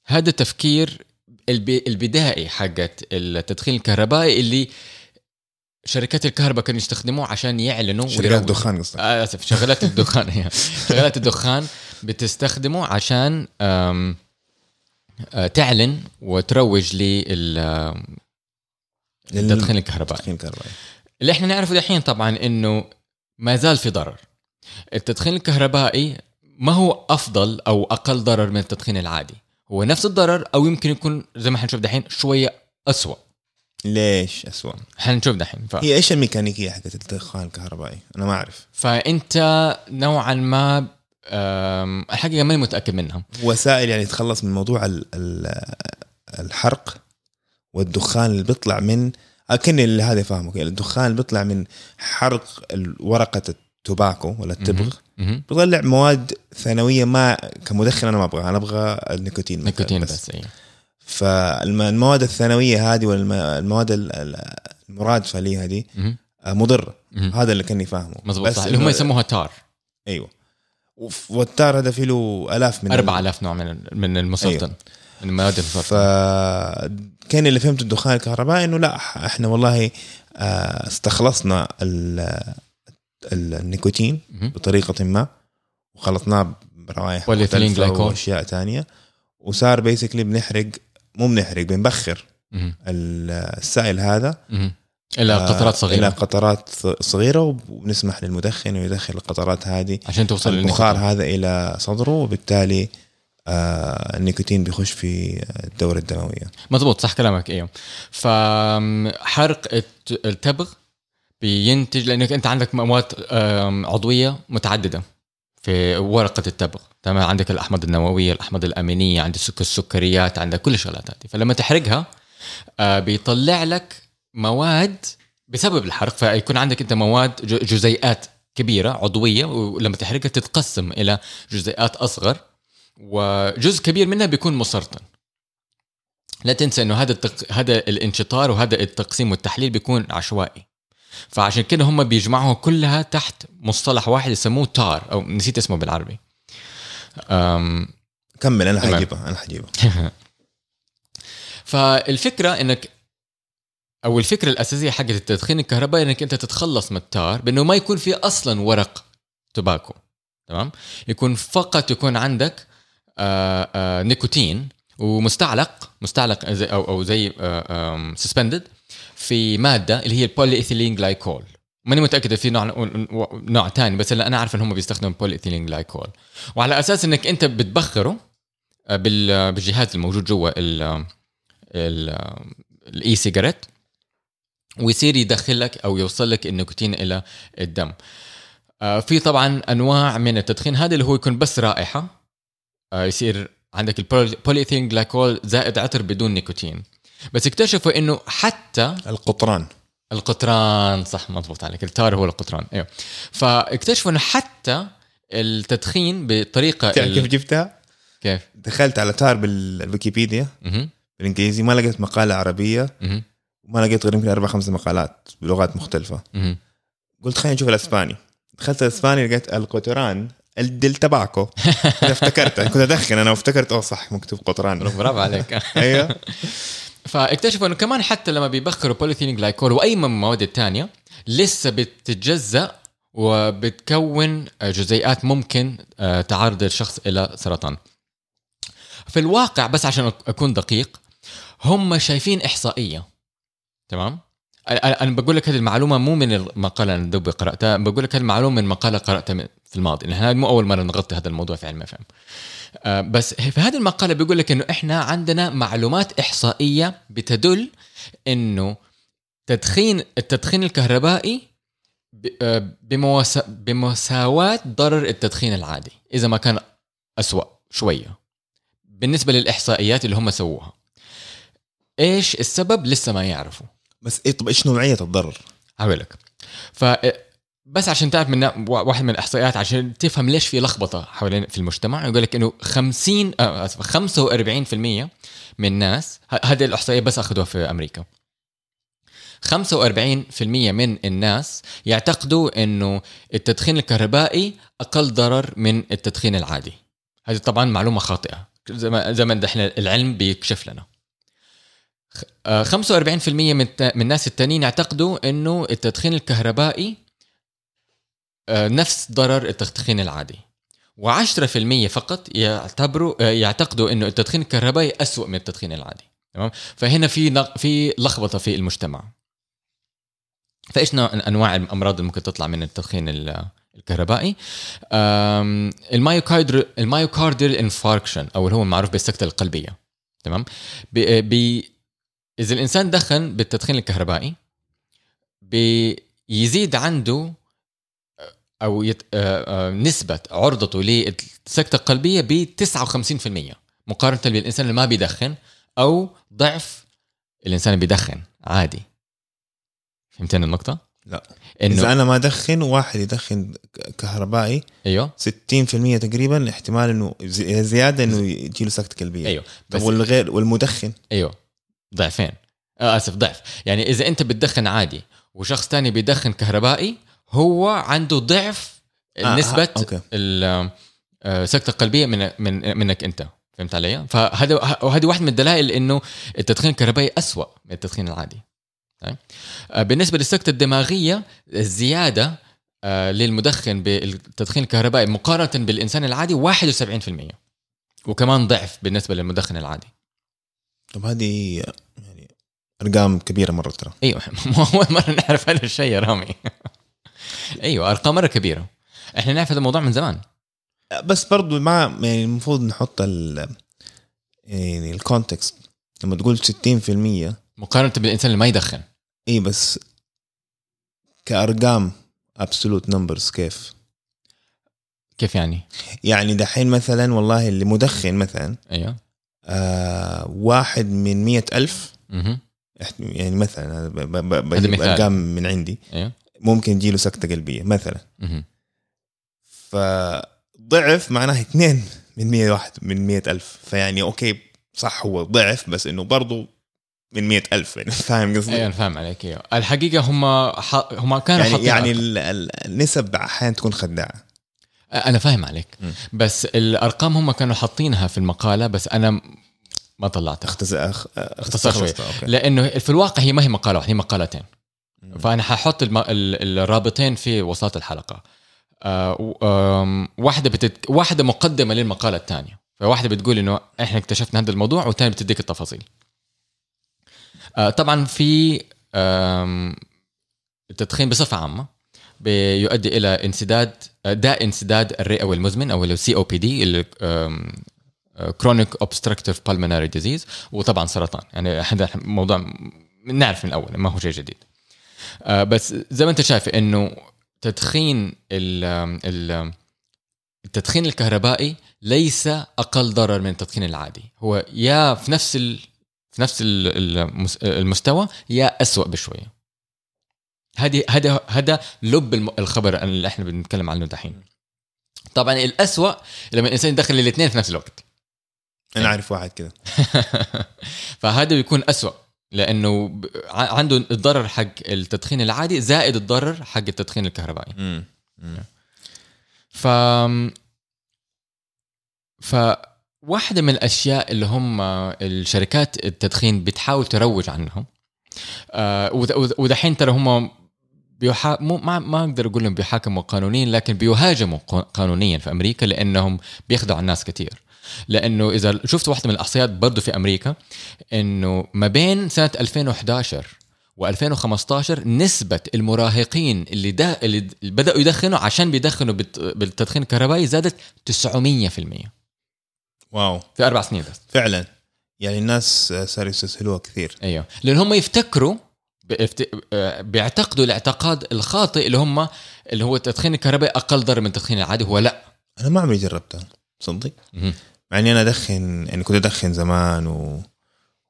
هذا تفكير البدائي حقت التدخين الكهربائي اللي شركات الكهرباء كانوا يستخدموه عشان يعلنوا شركات الدخان قصدك. آه آسف شغلات الدخان هي شغلات الدخان بتستخدمه عشان آم آه تعلن وتروج لل التدخين الكهربائي. التدخين الكهربائي. اللي إحنا نعرفه دحين طبعا إنه ما زال في ضرر. التدخين الكهربائي ما هو أفضل أو أقل ضرر من التدخين العادي؟ هو نفس الضرر أو يمكن يكون زي ما حنشوف دحين شوية أسوأ. ليش أسوأ؟ حنشوف دحين ف... هي إيش الميكانيكية حقت الدخان الكهربائي؟ أنا ما أعرف. فأنت نوعا ما الحقيقة ماني متأكد منها. وسائل يعني تخلص من موضوع ال ال الحرق والدخان اللي بيطلع من اكن اللي هذا فاهمه الدخان اللي بيطلع من حرق ورقة التوباكو ولا التبغ. بيطلع مواد ثانوية ما كمدخن أنا ما أبغاها. أنا أبغى النيكوتين نيكوتين بس, بس أيه. فالمواد الثانوية هذه والمواد المرادفه ليها دي مضره هذا اللي كاني فاهمه. مظبوط صح. اللي هم يسموها تار. أيوه. والتار هذا فيه له آلاف من 4000 نوع من من المسرطن أيوه. من المواد المسرطنه فكان اللي فهمت الدخان الكهربائي إنه لا إحنا والله آه، استخلصنا النيكوتين بطريقة ما وخلطناه بروائح وأشياء ثانية وصار بيسكلي بنحرق مو بنحرق بنبخر السائل هذا. إلى قطرات صغيرة. إلى قطرات صغيرة وبنسمح للمدخن إنه يدخل القطرات هذه. عشان توصل البخار هذا إلى صدره وبالتالي آه النيكوتين بيخش في الدورة الدموية. مضبوط صح كلامك إيوه. فحرق التبغ بينتج لأنك أنت عندك مواد عضوية متعددة في ورقة التبغ. تمام؟ عندك الأحماض النووية الأحماض الأمينية عندك السك- السكريات عندك كل الشغلات هذه. فلما تحرقها آه، بيطلع لك مواد بسبب الحرق. فيكون عندك أنت مواد جزيئات كبيرة عضوية ولما تحرقها تتقسم إلى جزيئات أصغر وجزء كبير منها بيكون مسرطن. لا تنسى إنه هذا التق... هذا الانشطار وهذا التقسيم والتحليل بيكون عشوائي. فعشان كده هم بيجمعوها كلها تحت مصطلح واحد يسموه تار أو نسيت اسمه بالعربي. أم... كمل أنا. حجيبها أنا حجيبها فالفكرة إنك أو الفكرة الأساسية حقت التدخين الكهربائي إنك أنت تتخلص من ال tar بأنه ما يكون في أصلا ورق tobacco تمام؟ يكون فقط يكون عندك آآ آآ نيكوتين ومستعلق مستعلق زي أو أو زي suspended في مادة اللي هي ال polyethylene glycol ماني متأكد في نوع نوع ثاني بس أنا عارف إن هم بيستخدموا ethylene glycol وعلى أساس إنك أنت بتبخره آه، بال- بالجهاز الموجود جوا ال ال e-cigarette ويصير يدخل لك أو يوصل لك النيكوتين إلى الدم. آه، في طبعا أنواع من التدخين. هذا اللي هو يكون بس رائحة. آه، يصير عندك ال polyethylene glycol زائد عطر بدون نيكوتين. بس اكتشفوا إنه حتى القطران. القطران صح مضبوط عليك. ال tar هو القطران. إيوه. فاكتشفوا إنه حتى التدخين بطريقة تعرف كيف ال... جبتها؟ كيف؟ دخلت على tar بالويكيبيديا. بالإنجليزي ما لقيت مقالة عربية مهم. ما لقيت غير يمكن أربع خمس مقالات بلغات مختلفة. قلت خلينا نشوف الأسباني. دخلت الأسباني لقيت alquitrán del tabaco. افتكرت كنت أدخن أنا وافتكرت أوه صح مكتوب قطران. برافو عليك. أيوه. فاكتشفوا إنه كمان حتى لما بيبخروا polyethylene glycol وأي من المواد الثانية لسه بتتجزأ وبتكون جزيئات ممكن آه، تعرض الشخص إلى سرطان. في الواقع بس عشان أكون دقيق هم شايفين إحصائية تمام؟ أنا بقول لك هذه المعلومة مو من المقاله اللي دوبي قرأتها بقول لك هذه المعلومة من مقالة قرأتها في الماضي لأن مو أول مرة نغطي هذا الموضوع في علم فهم بس في هذه المقالة بيقول لك إنه إحنا عندنا معلومات إحصائية بتدل إنه تدخين التدخين الكهربائي آه، بمساواة ضرر التدخين العادي إذا ما كان أسوأ شوية بالنسبة للإحصائيات اللي هم سووها. إيش السبب؟ لسه ما يعرفوا. بس إيه طب إيش نوعية الضرر؟ هقول لك. ف بس عشان تعرف من واحد من الاحصائيات عشان تفهم ليش في لخبطة حوالين في المجتمع يقول لك إنه 50 آه اسف 45% من الناس هذه الاحصائيه بس أخذوها في أمريكا. 45% من الناس يعتقدوا إنه التدخين الكهربائي أقل ضرر من التدخين العادي. هذه طبعا معلومة خاطئة. زي ما زي ما إحنا العلم بيكشف لنا. خ- آه، 45% من الناس التانيين يعتقدوا إنه التدخين الكهربائي نفس ضرر التدخين العادي. و10% فقط يعتبروا آه، يعتقدوا إنه التدخين الكهربائي أسوأ من التدخين العادي. تمام؟ فهنا في في لخبطة في المجتمع. فإيش أنواع الأمراض اللي ممكن تطلع من التدخين ال- الكهربائي؟ ال myocard- ال myocardial infarction أو اللي هو المعروف بالسكتة القلبية. تمام؟ إذا الإنسان دخن بالتدخين الكهربائي بيزيد عنده أو يت... آه، آه، نسبة عرضته للسكتة القلبية ب 59% مقارنة بالإنسان اللي ما بيدخن أو ضعف الإنسان اللي بيدخن. عادي. فهمتني النقطة؟ لا. إذا انه أنا ما ادخن واحد يدخن كهربائي أيوه. 60% تقريبا احتمال إنه زي- زيادة إنه يجي له سكتة قلبية. أيوه. بس والغير والمدخن؟ أيوه. ضعفين. آه آسف ضعف. يعني إذا أنت بتدخن عادي وشخص تاني بيدخن كهربائي هو عنده ضعف آه، نسبة آه،. ال- آه، السكته القلبيه من من منك أنت فهمت علي؟ فهذا وهذه واحدة من الدلائل إنه التدخين الكهربائي أسوأ من التدخين العادي. طيب؟ آه، بالنسبة للسكتة الدماغية الزيادة آه، للمدخن بالتدخين الكهربائي مقارنة بالإنسان العادي 71% وكمان ضعف بالنسبة للمدخن العادي. طب هذه يعني أرقام كبيرة مرة ترى أيوه أول مرة نعرف هذا الشيء يا رامي أيوه أرقام مرة كبيرة. إحنا نعرف هذا الموضوع من زمان. بس برضو ما يعني المفروض نحط ال يعني ال context لما تقول 60% مقارنة بالإنسان اللي ما يدخن. إي بس كأرقام absolute numbers كيف؟ كيف يعني؟ يعني دحين مثلا والله اللي مدخن مثلا أيوه. آه واحد من مية ألف. يعني مثلا هذا بجيب مثال. أرقام من عندي. أيوه. ممكن يجيله سكتة قلبية مثلا فضعف معناه اثنين من 100 واحد من 100 ألف فيعني أوكي صح هو ضعف بس إنه برضو من 100 ألف يعني فاهم قصدي؟ أيوه فاهم عليك أيوه الحقيقة هم ح... هم كانوا يعني يعني. ال- ال- النسب أحيانا تكون خداعة أنا فاهم عليك مم. بس الأرقام هم كانوا حاطينها في المقالة بس أنا ما طلعتها اختصر. اختصر شوي. لأنه في الواقع هي ما هي مقالة واحدة هي مقالتين. فأنا ححط الم... ال- الرابطين في وسط الحلقة. آه واحدة بتت... واحدة مقدمة للمقالة الثانية. فواحدة بتقول إنه إحنا اكتشفنا هذا الموضوع والثانية بتديك التفاصيل. آه طبعا في آم، التدخين بصفة عامة بيؤدي إلى انسداد آه، داء انسداد الرئوي المزمن أو السي أو بي دي chronic obstructive pulmonary disease وطبعا سرطان. يعني هذا موضوع نعرف من الأول ما هو شيء جديد. آه، بس زي ما انت شايف انه تدخين ال ال التدخين الكهربائي ليس أقل ضرر من التدخين العادي. هو يا في نفس ال في نفس ال- المس- المستوى يا أسوأ بشوية. هذه هذا هذا لب الخبر اللي إحنا بنتكلم عنه دحين. طبعا الأسوأ لما الإنسان يدخل الاثنين في نفس الوقت. أنا أعرف واحد كذا فهذا بيكون أسوأ. لأنه عنده الضرر حق التدخين العادي زائد الضرر حق التدخين الكهربائي. مم. ف فواحدة من الأشياء اللي هم الشركات التدخين بتحاول تروج عنهم آه، ودحين ترى هم بيحا... مو ما ما أقدر أقول لهم بيحاكموا قانونيا لكن بيهاجموا قا- قانونيا في أمريكا لأنهم بيخدعوا الناس كثير لأنه إذا شفت واحدة من الأحصائيات برضه في أمريكا إنه ما بين سنة 2011 و2015 نسبة المراهقين اللي, ده اللي بدأوا يدخنوا عشان بيدخنوا بالت- بالتدخين الكهربائي زادت 900% واو. في أربع سنين بس. فعلا. يعني الناس صاروا يستسهلوها كثير. أيوه. لأن هم يفتكروا. آه، بيعتقدوا الاعتقاد الخاطئ اللي هم اللي هو التدخين الكهربائي أقل ضرر من التدخين العادي. هو لا. أنا ما عمري جربتها. صدق؟ مهم. مع إني أنا أدخن يعني كنت أدخن زمان و...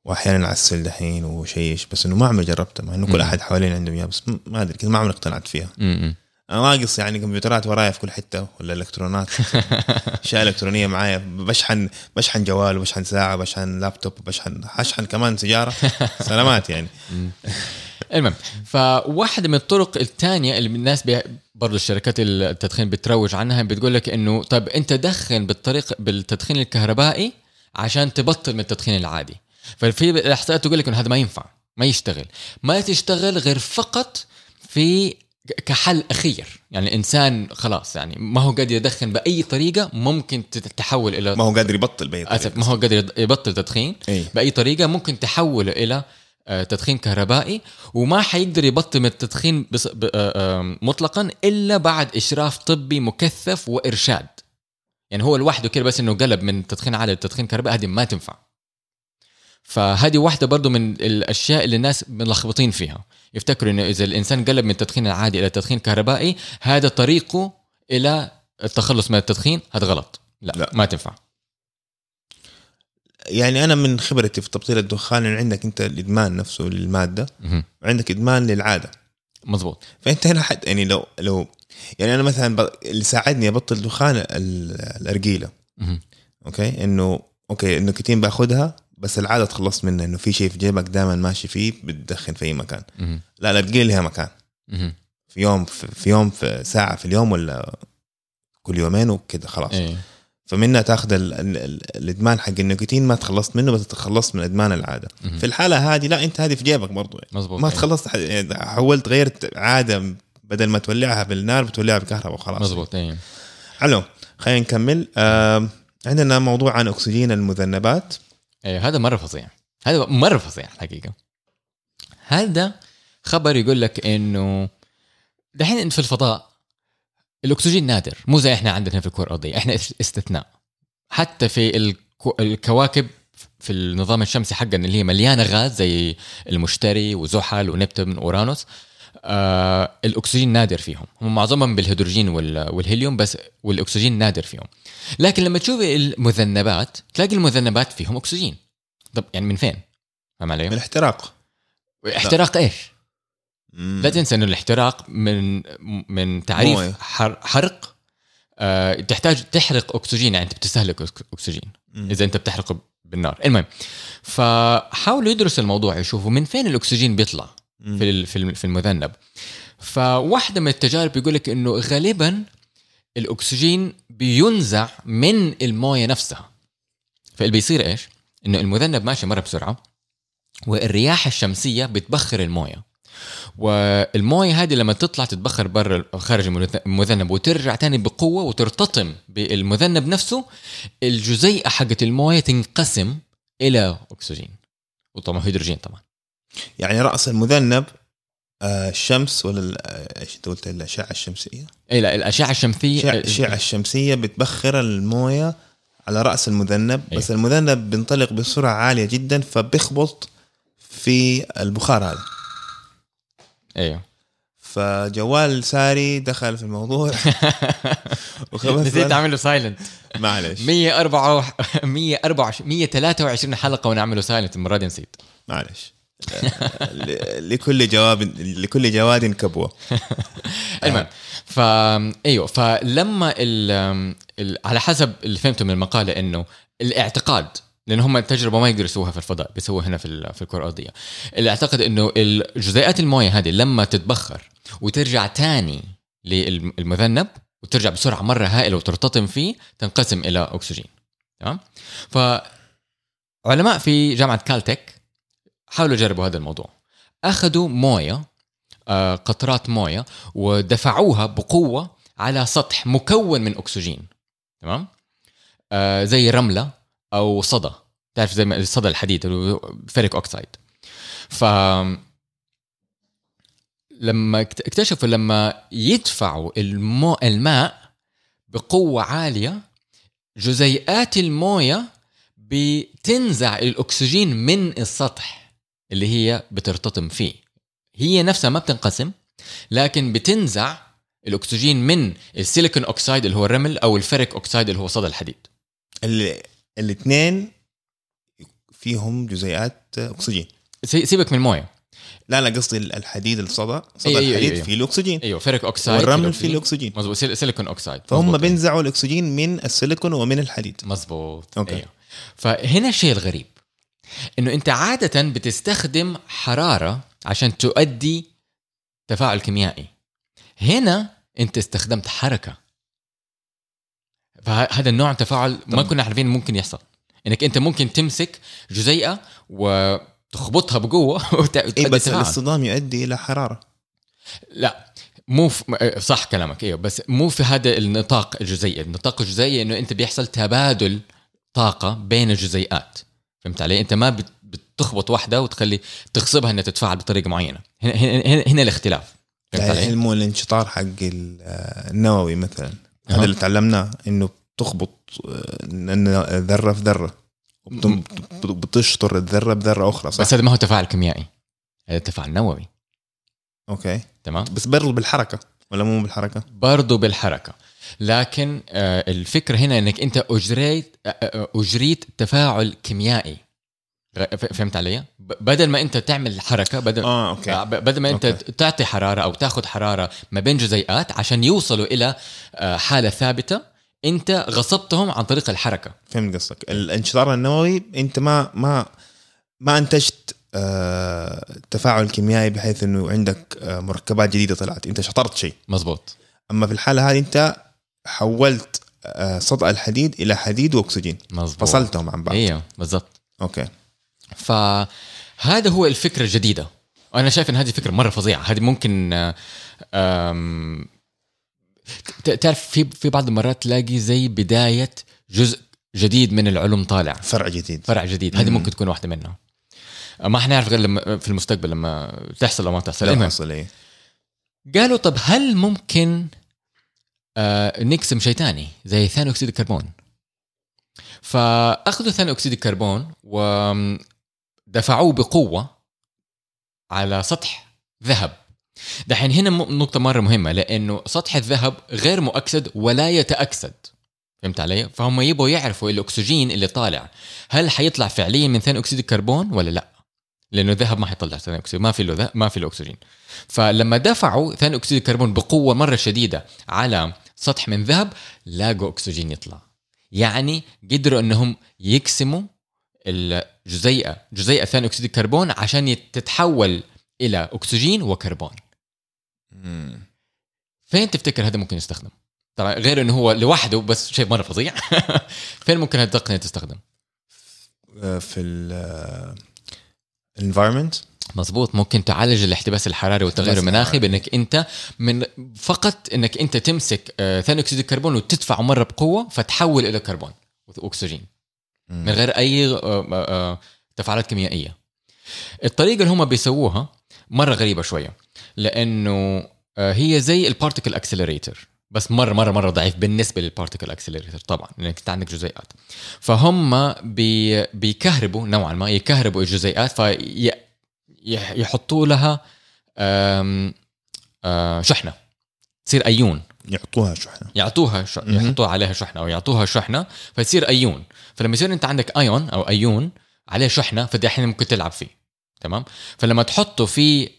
وأحيانا اعسل دحين وشيش بس إنه ما عمري جربتها مع إنه كل. أحد حوالين عنده إياه بس ما أدري كذا ما عمري اقتنعت فيها م-م. أنا ناقص يعني كمبيوترات ورايا في كل حتة ولا إلكترونات أشياء إلكترونية معايا بشحن بشحن جوال وبشحن ساعة بشحن لابتوب وبشحن أشحن كمان سيجاره سلامات يعني المهم فواحدة من الطرق الثانية اللي الناس بي... برضو الشركات التدخين بتروج عنها بتقول لك إنه طيب أنت دخن بالطريق بالتدخين الكهربائي عشان تبطل من التدخين العادي. ففي الأحصائيات تقول لك إنه هذا ما ينفع ما يشتغل. ما تشتغل غير فقط في كحل أخير. يعني الانسان خلاص يعني ما هو قادر يدخن بأي طريقة ممكن تتحول إلى ما هو قادر يبطل بأي طريقة. اسف ما هو قادر يبطل تدخين اي بأي طريقة ممكن تحوله إلى تدخين كهربائي وما حيقدر يبطل من التدخين بص... ب... آه، آه، مطلقا إلا بعد إشراف طبي مكثف وإرشاد يعني هو لوحده كده بس إنه قلب من تدخين عادي لتدخين كهربائي هذه ما تنفع فهذه واحدة برضو من الأشياء اللي الناس ملخبطين فيها يفتكروا إنه إذا الإنسان قلب من التدخين العادي إلى التدخين الكهربائي هذا طريقه إلى التخلص من التدخين هذا غلط لا. لا. ما تنفع يعني أنا من خبرتي في تبطيل الدخان إن عندك أنت الإدمان نفسه للمادة. وعندك إدمان للعادة مظبوط فأنت هنا حد يعني لو لو يعني أنا مثلا ب... اللي ساعدني أبطل دخان ال- الأرجيلة. okay انه okay النيكوتين بأخذها بس العادة تخلصت منها إنه في شيء في جيبك دائما ماشي فيه بتدخن في أي مكان. لا الأرجيلة لها مكان. في يوم في, في يوم في ساعة في اليوم ولا كل يومين وكذا خلاص إيه فمنها تاخذ ال- ال- ال- الإدمان حق النيكوتين ما تخلصت منه بس تخلصت من إدمان العادة. في الحالة هذه لا أنت هذه في جيبك برضو يعني. مظبوط. ما إيه. تخلصت ح- حولت غيرت عادة بدل ما تولعها بالنار بتولعها بالكهرباء وخلاص. مظبوط إيه حلو خلينا نكمل. آه عندنا موضوع عن أكسجين المذنبات. إيه هذا مرة فظيع. هذا مرة فظيع الحقيقة هذا خبر يقول لك إنه دحين في الفضاء الأكسجين نادر مو زي إحنا عندنا في الكرة الأرضية إحنا اس- استثناء. حتى في الكو- الكواكب في النظام الشمسي حقنا اللي هي مليانة غاز زي المشتري وزحل ونبتون وأورانوس آه الأكسجين نادر فيهم. هم معظمهم بالهيدروجين وال- والهيليوم بس والأكسجين نادر فيهم. لكن لما تشوف المذنبات تلاقي المذنبات فيهم أكسجين. طب يعني من فين؟ فاهم علي؟ الاحتراق احتراق إيش؟ لا تنسى انه الاحتراق من من تعريف موية. حرق آه تحتاج تحرق أكسجين يعني أنت بتستهلك أكسجين مم. إذا أنت بتحرقه بالنار المهم فحاولوا يدرسوا الموضوع يشوفوا من فين الأكسجين بيطلع مم. في في الم- في المذنب فواحدة من التجارب بيقول لك إنه غالبا الأكسجين بينزع من الموية نفسها فاللي بيصير إيش؟ إنه المذنب ماشي مرة بسرعة والرياح الشمسية بتبخر الموية والموية هذه لما تطلع تتبخر برا خارج المذ- المذنب وترجع تاني بقوة وترتطم بالمذنب نفسه الجزيئة حقت الموية تنقسم إلى أكسجين وطبعا هيدروجين طبعا يعني رأس المذنب آه، الشمس ولا آه، إيش أنت قلت الأشعة الشمسية؟ اي لا الأشعة الشمسية الاشعه الشمسية بتبخر الموية على رأس المذنب أيوه. بس المذنب بينطلق بسرعة عالية جدا فبيخبط في البخار هذا أيوه. فجوال ساري دخل في الموضوع. وخبث نسيت اعمل له silent معلش. 104 124 123 حلقة ونعمله silent المرة دي نسيت. معلش. لكل جواب لكل جواد كبوة. المهم ف أيوه فلما ال... ال... على حسب اللي فهمته من المقالة إنه الاعتقاد لأن هم التجربه ما يقدروا يسووها في الفضاء بيسووها هنا في. في الكرة الأرضية. الاعتقاد إنه الجزيئات الموية هذه لما تتبخر وترجع تاني للمذنب وترجع بسرعة مرة هائلة وترتطم فيه تنقسم إلى أكسجين. تمام؟ فعلماء في جامعة كالتك حاولوا يجربوا هذا الموضوع. أخذوا موية آه، قطرات موية ودفعوها بقوة على سطح مكون من أكسجين. تمام؟ آه زي رملة أو صدى. تعرف زي ما صدى الحديد ferric oxide. ف لما اكت- اكتشفوا لما يدفعوا المو... الماء بقوة عالية جزيئات الموية بتنزع الأكسجين من السطح اللي هي بترتطم فيه. هي نفسها ما بتنقسم لكن بتنزع الأكسجين من ال silicon oxide اللي هو الرمل أو ال ferric oxide اللي هو صدى الحديد. الاثنين فيهم جزيئات أكسجين. سي- سيبك من المويه لا لا قصدي الحديد الصدى. صدى أيوة، أيوة، الحديد أيوة. فيه له اكسجين أيوه ferric oxide والرمل فيه فيه له اكسجين مظبوط sil- silicon oxide فهم مظبوط. بينزعوا الأكسجين من السيليكون ومن الحديد. مظبوط okay. أيوه. فهنا الشيء الغريب إنه أنت عادة بتستخدم حرارة عشان تؤدي تفاعل كيميائي. هنا أنت استخدمت حركة. فهذا النوع من التفاعل ما كنا عارفين ممكن يحصل إنك أنت ممكن تمسك جزيئة وتخبطها بقوة وتؤدي اي بس تفاعل. الاصطدام يؤدي إلى حرارة لا مو في صح كلامك أيوه بس مو في هذا النطاق الجزيئي، النطاق الجزيئي إنه أنت بيحصل تبادل طاقة بين الجزيئات فهمت علي؟ أنت ما بت- بتخبط واحدة وتخلي تغصبها إنها تتفاعل بطريقة معينة، هنا هنا, هنا, الاختلاف فهمت يعني علي؟ علم الانشطار حق آه، النووي مثلا. هذا اللي تعلمناه إنه بتخبط آه، ذرة في ذرة بتشطر الذرة بذره أخرى صح؟ بس هذا ما هو تفاعل كيميائي هذا تفاعل نووي أوكي تمام؟ بس برضه بالحركة ولا مو بالحركة؟ برضو بالحركة لكن آه، الفكرة هنا إنك أنت أجريت آه، أجريت تفاعل كيميائي فهمت علي؟ بدل ما انت تعمل حركة بدل آه okay. آه، بدل ما انت okay. تعطي حرارة أو تاخذ حرارة ما بين جزيئات عشان يوصلوا إلى آه، حالة ثابتة انت غصبتهم عن طريق الحركة. فهمت قصدك. الانشطار النووي انت ما ما ما انتجت آه تفاعل كيميائي بحيث إنه عندك آه مركبات جديدة طلعت. انت شطرت شيء. مزبوط أما في الحالة هذه انت حولت صدأ الحديد إلى حديد وأكسجين. مزبوط فصلتهم عن بعض. إيوه بالضبط. أوكي. فهذا هو الفكرة الجديدة. وأنا شايف إن هذه فكرة مرة فظيعة. هذه ممكن تعرف في في بعض المرات تلاقي زي بداية جزء جديد من العلوم طالع. فرع جديد. فرع جديد. هذه مم. ممكن تكون واحدة منها. ما حنعرف غير لما في المستقبل لما تحصل أو ما تحصل. لا المهم حصل إيه. قالوا طب هل ممكن آه نقسم شيء ثاني زي ثاني أكسيد الكربون؟ فأخذوا ثاني أكسيد الكربون ودفعوه بقوة على سطح ذهب دحين هنا نقطة مرة مهمة لأنه سطح الذهب غير مؤكسد ولا يتأكسد فهمت علي؟ فهم يبغوا يعرفوا الأكسجين اللي طالع هل حيطلع فعليا من ثاني أكسيد الكربون ولا لا؟ لأنه الذهب ما حيطلع ثاني أكسيد ما في له ما في له أكسجين فلما دفعوا ثاني أكسيد الكربون بقوة مرة شديدة على سطح من ذهب لاقوا أكسجين يطلع يعني قدروا أنهم يقسموا الجزيئة جزيئة ثاني أكسيد الكربون عشان تتحول إلى أكسجين وكربون مم. فين تفتكر هذا ممكن يستخدم؟ طبعا غير إنه هو لوحده بس شيء مرة فظيع فين ممكن هذه التقنية تستخدم؟ آه، في ال environment مزبوط ممكن تعالج الاحتباس الحراري والتغير المناخي. بإنك أنت من فقط إنك أنت تمسك آه، ثاني أكسيد الكربون وتدفعه مرة بقوة فتحول إلى كربون وأكسجين من غير أي آه، آه، آه، تفاعلات كيميائية. الطريقة اللي هم بيسووها مرة غريبة شوية لأنه هي زي ال particle accelerator بس مرة مرة مرة ضعيف بالنسبة لل particle accelerator طبعا لأنك أنت عندك جزيئات. فهم بي بيكهربوا نوعا ما يكهربوا الجزيئات فيحطوا لها شحنة تصير أيون. يعطوها شحنة. يعطوها ش... مهم. يحطوها عليها شحنة أو يعطوها شحنة فتصير أيون. فلما يصير أنت عندك أيون أو أيون عليه شحنة فدحين ممكن تلعب فيه. تمام؟ فلما تحطه في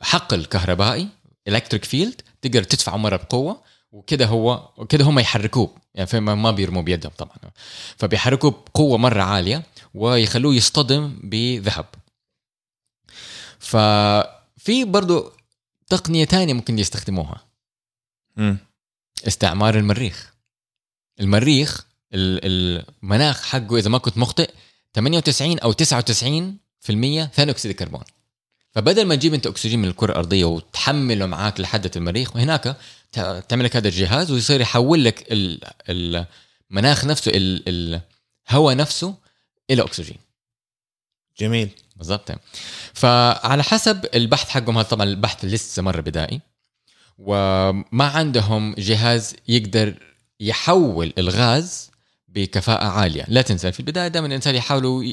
حقل كهربائي electric field تقدر تدفعه مرة بقوة وكده هو كده هم يحركوه. يعني فما ما بيرموا بيدهم طبعا. فبيحركوه بقوة مرة عالية ويخلوه يصطدم بذهب. ففي برضو تقنية تانية ممكن يستخدموها. استعمار المريخ. المريخ ال- المناخ حقه إذا ما كنت مخطئ 98 أو 99% ثاني أكسيد الكربون. فبدل ما تجيب أنت أكسجين من الكرة الأرضية وتحمله معاك لحد المريخ هناك ت- تعمل لك هذا الجهاز ويصير يحول لك ال- المناخ نفسه ال- الهواء نفسه إلى أكسجين. جميل. بالضبط. فعلى حسب البحث حقهم هذا طبعا البحث لسه مره بدائي. وما عندهم جهاز يقدر يحول الغاز بكفاءة عالية. لا تنسى في البداية دائما الإنسان يحاولوا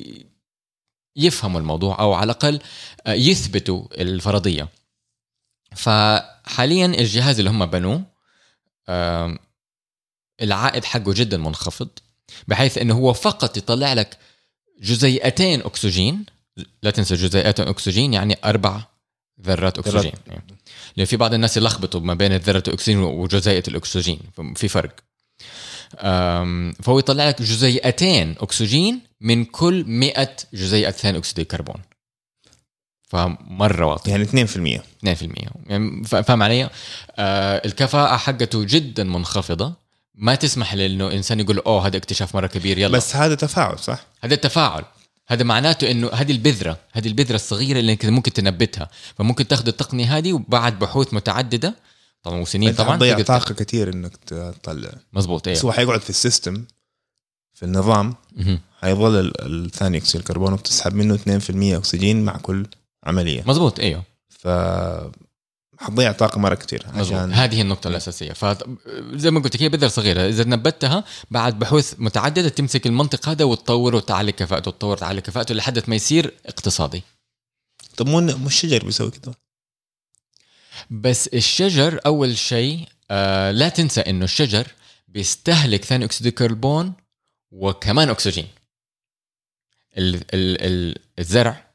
يفهموا الموضوع أو على الأقل آه، يثبتوا الفرضية. فحاليا الجهاز اللي هم بنوه العائد حقه جدا منخفض بحيث إنه هو فقط يطلع لك جزيئتين أكسجين. لا تنسى جزيئتين أكسجين يعني أربع ذرات أكسجين. يعني. لأن في بعض الناس يلخبطوا ما بين ذرة الأكسجين وجزيئة الأكسجين. في فرق. فهو يطلع لك جزيئتين أكسجين من كل 100 جزيئة ثاني أكسيد الكربون. فمرة واطي يعني 2% 2% يعني فا- فاهم علي؟ آه الكفاءة حقته جدا منخفضة. ما تسمح لأنه إنسان يقول أوه هذا اكتشاف مرة كبير يلا. بس هذا تفاعل صح؟ هذا التفاعل هذا معناته إنه هذه البذرة هذه البذرة الصغيرة اللي ممكن تنبتها. فممكن تاخذ التقنية هذه وبعد بحوث متعددة طبعا وسنين طبعا تقدر طاقه كثير إنك تطلع. مزبوط بس أيوه هو حيقعد في السيستم في النظام. حيظل ال- الثاني أكسيد الكربون وبتسحب منه 2% أكسجين مع كل عملية. مزبوط أيوه ف حتضيع طاقة مرة كثير. عشان هذه هي النقطة الأساسية. فزي ما قلت لك هي بذرة صغيرة. إذا نبتها بعد بحوث متعددة تمسك المنطق هذا وتطور وتعلي كفاءته وتطور وتعلي كفاءته لحد ما يصير اقتصادي. طب مو مو الشجر بيسوي كده؟ بس الشجر أول شيء آه لا تنسى إنه الشجر بيستهلك ثاني أكسيد الكربون وكمان أكسجين. ال ال ال الزرع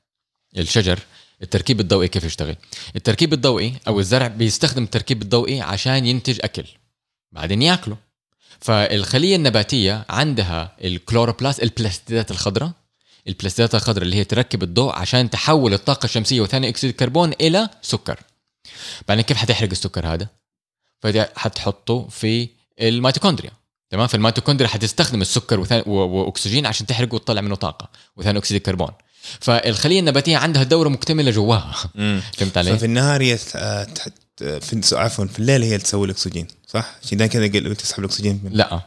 الشجر التركيب الضوئي كيف يشتغل؟ التركيب الضوئي أو الزرع بيستخدم التركيب الضوئي عشان ينتج أكل بعدين ياكله. فالخلية النباتية عندها ال chloroplast البلاستيدات الخضراء. البلاستيدات الخضراء اللي هي تركب الضوء عشان تحول الطاقة الشمسية وثاني أكسيد الكربون إلى سكر. بعدين كيف حتحرق السكر هذا؟ حتحطه في الميتوكوندريا. تمام؟ فالميتوكوندريا حتستخدم السكر وأكسجين عشان تحرقه وتطلع منه طاقة وثاني أكسيد الكربون. فالخلية النباتية عندها دورة مكتملة جواها. فهمت علي؟ ففي النهار هي في عفوا في الليل هي تسوي الأكسجين صح؟ عشان كذا قل- تسحب الأكسجين من لا.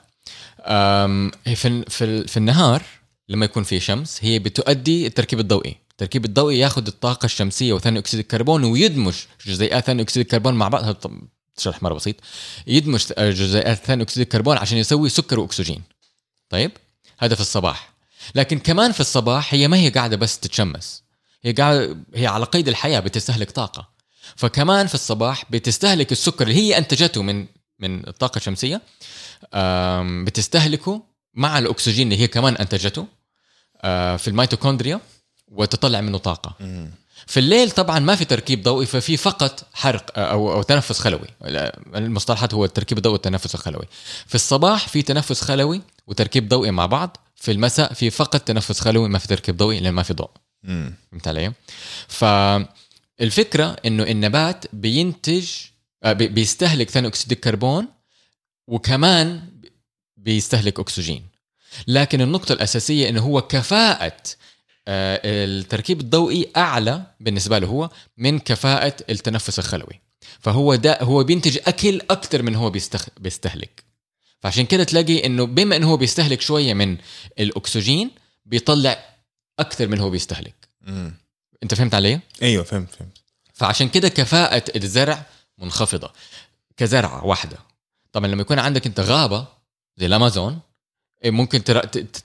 في في في النهار لما يكون في شمس هي بتؤدي التركيب الضوئي. التركيب الضوئي ياخذ الطاقة الشمسية وثاني أكسيد الكربون ويدمج جزيئات ثاني أكسيد الكربون مع بعض. هذا طب- شرح مرة بسيط. يدمج جزيئات ثاني أكسيد الكربون عشان يسوي سكر وأكسجين. طيب؟ هذا في الصباح. لكن كمان في الصباح هي ما هي قاعدة بس تتشمس. هي قاعدة هي على قيد الحياة بتستهلك طاقة. فكمان في الصباح بتستهلك السكر اللي هي أنتجته من من الطاقة الشمسية بتستهلكه مع الأكسجين اللي هي كمان أنتجته آه، في الميتوكوندريا وتطلع منه طاقة. في الليل طبعا ما في تركيب ضوئي ففي فقط حرق أو أو تنفس خلوي. المصطلحات هو التركيب الضوئي والتنفس الخلوي. في الصباح في تنفس خلوي وتركيب ضوئي مع بعض في المساء في فقط تنفس خلوي ما في تركيب ضوئي لأن ما في ضوء. فهمت علي فالفكرة إنه النبات بينتج آه، بي- بيستهلك ثاني أكسيد الكربون وكمان بيستهلك أكسجين لكن النقطة الأساسية إنه هو كفاءة آه، التركيب الضوئي أعلى بالنسبة له هو من كفاءة التنفس الخلوي فهو ده هو بينتج أكل أكثر من هو. بيستهلك فعشان كده تلاقي إنه بما إنه هو بيستهلك شوية من الأكسجين بيطلع أكثر من هو بيستهلك. مم. أنت فهمت علي؟ أيوه فهمت فهمت. فعشان كده كفاءة الزرع منخفضة. كزرعة واحدة. طبعا لما يكون عندك أنت غابة زي الأمازون إيه ممكن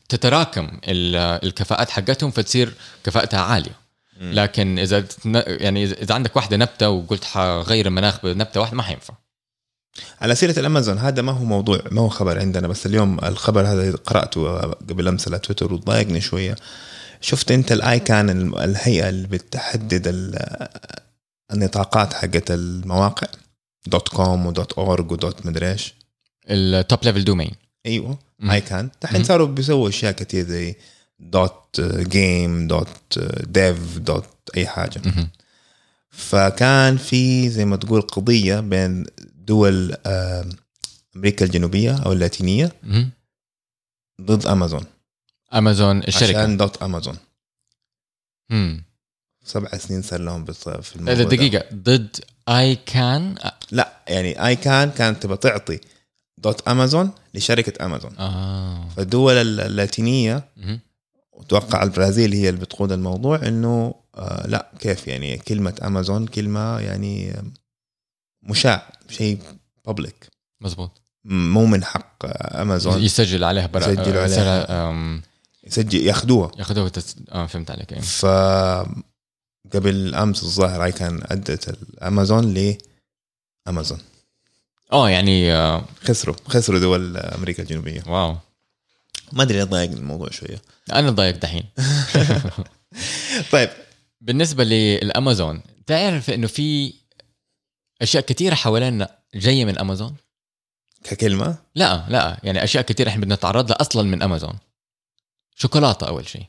تتراكم ال- الكفاءات حقتهم فتصير كفاءتها عالية. مم. لكن إذا يعني إذا عندك واحدة نبتة وقلت حغير المناخ بنبتة واحدة ما حينفع. على سيرة الأمازون هذا ما هو موضوع ما هو خبر عندنا بس اليوم الخبر هذا قرأته قبل أمس على تويتر وضايقني شوية. شفت أنت الآيكان الم- الهيئة اللي بتحدد ال- النطاقات حقت المواقع؟ dot com و dot org و dot مدري إيش. ال top level domain أيوه مم. ICANN. مم. دحين صاروا بيسووا أشياء كثير زي dot game dot dev dot أي حاجة. فكان في زي ما تقول قضية بين دول آه، أمريكا الجنوبية أو اللاتينية ضد أمازون. أمازون الشركة. عشان dot أمازون. مم. سبع سنين صار لهم في الموضوع. دقيقة ضد اي كان لا يعني آيكان كانت تبغى تعطي دوت أمازون لشركة أمازون. آه. فالدول اللاتينية مهم. واتوقع البرازيل هي اللي بتقود الموضوع إنه آه لا كيف يعني كلمة أمازون كلمة يعني آه، مشاع شيء بابليك مزبوط. مو من حق آه، امازون يسجل عليها برا يسجلوا عليها. يسجل ياخذوها. ياخذوها تس... آه فهمت عليك أيوة. ف قبل أمس الظاهر هاي كان أدت الامازون ل امازون آه يعني آه، خسروا خسروا دول أمريكا الجنوبية. واو. ما أدري ضايقني الموضوع شوية. أنا ضايق دحين. طيب. بالنسبة للأمازون تعرف إنه في أشياء كثيرة حوالينا جاية من أمازون. ككلمة؟ لا لا يعني أشياء كثيرة إحنا بدنا نتعرض لها أصلا من أمازون. شوكولاتة أول شيء.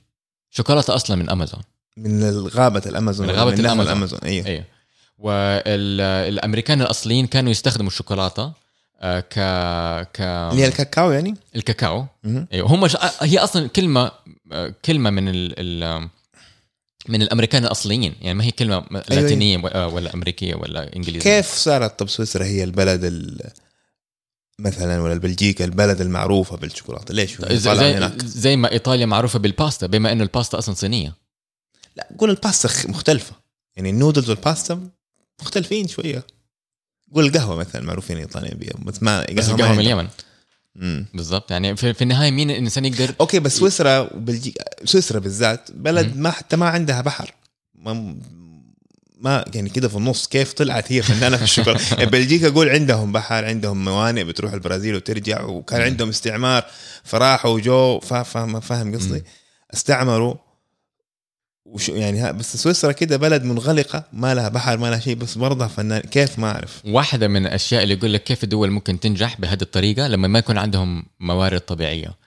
شوكولاتة أصلا من أمازون. من غابه الأمازون من غابة من نهر الأمازون. الأمازون أيوه. أيوه. والأمريكان الأصليين كانوا يستخدموا الشوكولاتة آه، ك ك اللي هي الكاكاو يعني؟ الكاكاو. أيوه. هم ش... هي أصلا كلمة آه، كلمة من ال... ال... من الأمريكان الأصليين. يعني ما هي كلمة لاتينية و- آه، ولا أمريكية ولا إنجليزية. كيف صارت طب سويسرا هي البلد ال... مثلا ولا بلجيكا البلد المعروفة بالشوكولاتة؟ ليش؟ زي, طالع زي, هناك. زي ما إيطاليا معروفة بالباستا بما إنه الباستا أصلا صينية. لا قول الباستا مختلفة. يعني النودلز والباستا مختلفين شوية. قول القهوة مثلا معروفين الايطاليين بيها. بس ما بس ما القهوة من. اليمن. مم. بالضبط. يعني في, في النهاية مين الإنسان يقدر أوكي بس سويسرا وبلجيكا سويسرا بالذات بلد ما حتى ما عندها بحر. ما ما يعني كده في النص كيف طلعت هي فنانه في الشوكولاته يعني بلجيكا قول عندهم بحر عندهم موانئ بتروح البرازيل وترجع وكان عندهم استعمار فراحوا وجو فا- فاهم فاهم قصدي؟ استعمروا. وش يعني ها بس سويسرا كده بلد منغلقة ما لها بحر ما لها شيء بس برضها فنان كيف ما أعرف. واحدة من الأشياء اللي يقول لك كيف الدول ممكن تنجح بهذه الطريقة؟ لما ما يكون عندهم موارد طبيعية.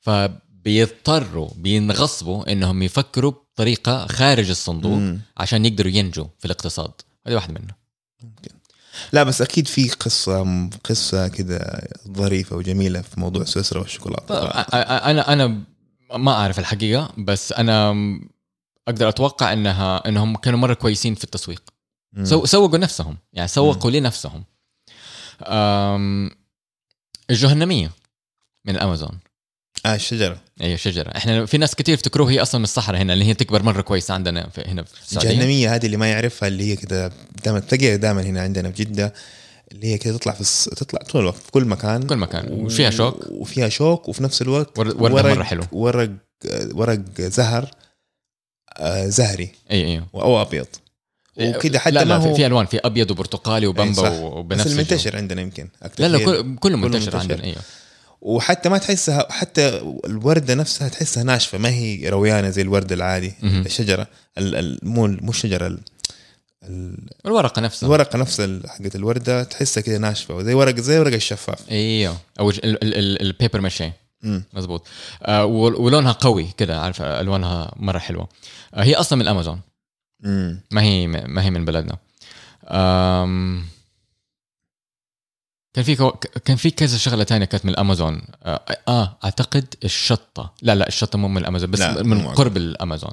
فبيضطروا بينغصبوا إنهم يفكروا بطريقة خارج الصندوق مم. عشان يقدروا ينجوا في الاقتصاد. هذه واحدة منها لا بس أكيد في قصة قصة كده ظريفة وجميلة في موضوع سويسرا والشوكولاتة. أنا أنا ما أعرف الحقيقة بس أنا أقدر أتوقع إنها إنهم كانوا مرة كويسين في التسويق. سو سوقوا نفسهم. يعني سوقوا لنفسهم. أم، الجهنمية من امازون آه الشجرة. اي شجرة. إحنا في ناس كتير يفتكروه هي أصلا من الصحراء هنا اللي هي تكبر مرة كويس عندنا في هنا في السعودية. الجهنمية هذه اللي ما يعرفها اللي هي كده دائما تلاقيها دائما هنا عندنا في جدة اللي هي كده تطلع في الص... تطلع طول الوقت في كل مكان. كل مكان. وفيها شوك. وفيها شوك وفي نفس الوقت ور- وردها مرة حلو. ورق ورق زهر. زهري أي أي أو أبيض وكده حتى لا ما هو في, ألوان في أبيض وبرتقالي إيه وبامبا صح. وبنفس بس. المنتشر عندنا يمكن أكتر لا لا كل كله منتشر منتشر. عندنا أيوه وحتى ما تحسها حتى الوردة نفسها تحسها ناشفة ما هي رويانة زي الورد العادي مهم. الشجرة ال- ال- مو مو الشجرة ال- ال- الورقة نفسها الورقة نفس ال- حقت الوردة تحسها كده ناشفة وزي ورق زي ورق الشفاف إيوه أو ال- ال- ال- ال paper ماشي مم. مزبوط. آه ول- ولونها قوي كده عارف ألوانها مرة حلوة. آه هي أصلا من الامازون مم. ما هي ما هي من بلدنا. آم كان في كو- كان في كذا شغلة تانية كانت من الامازون آه, آه أعتقد الشطة. لا لا الشطة مو من الامازون بس لا، من قرب الأمازون.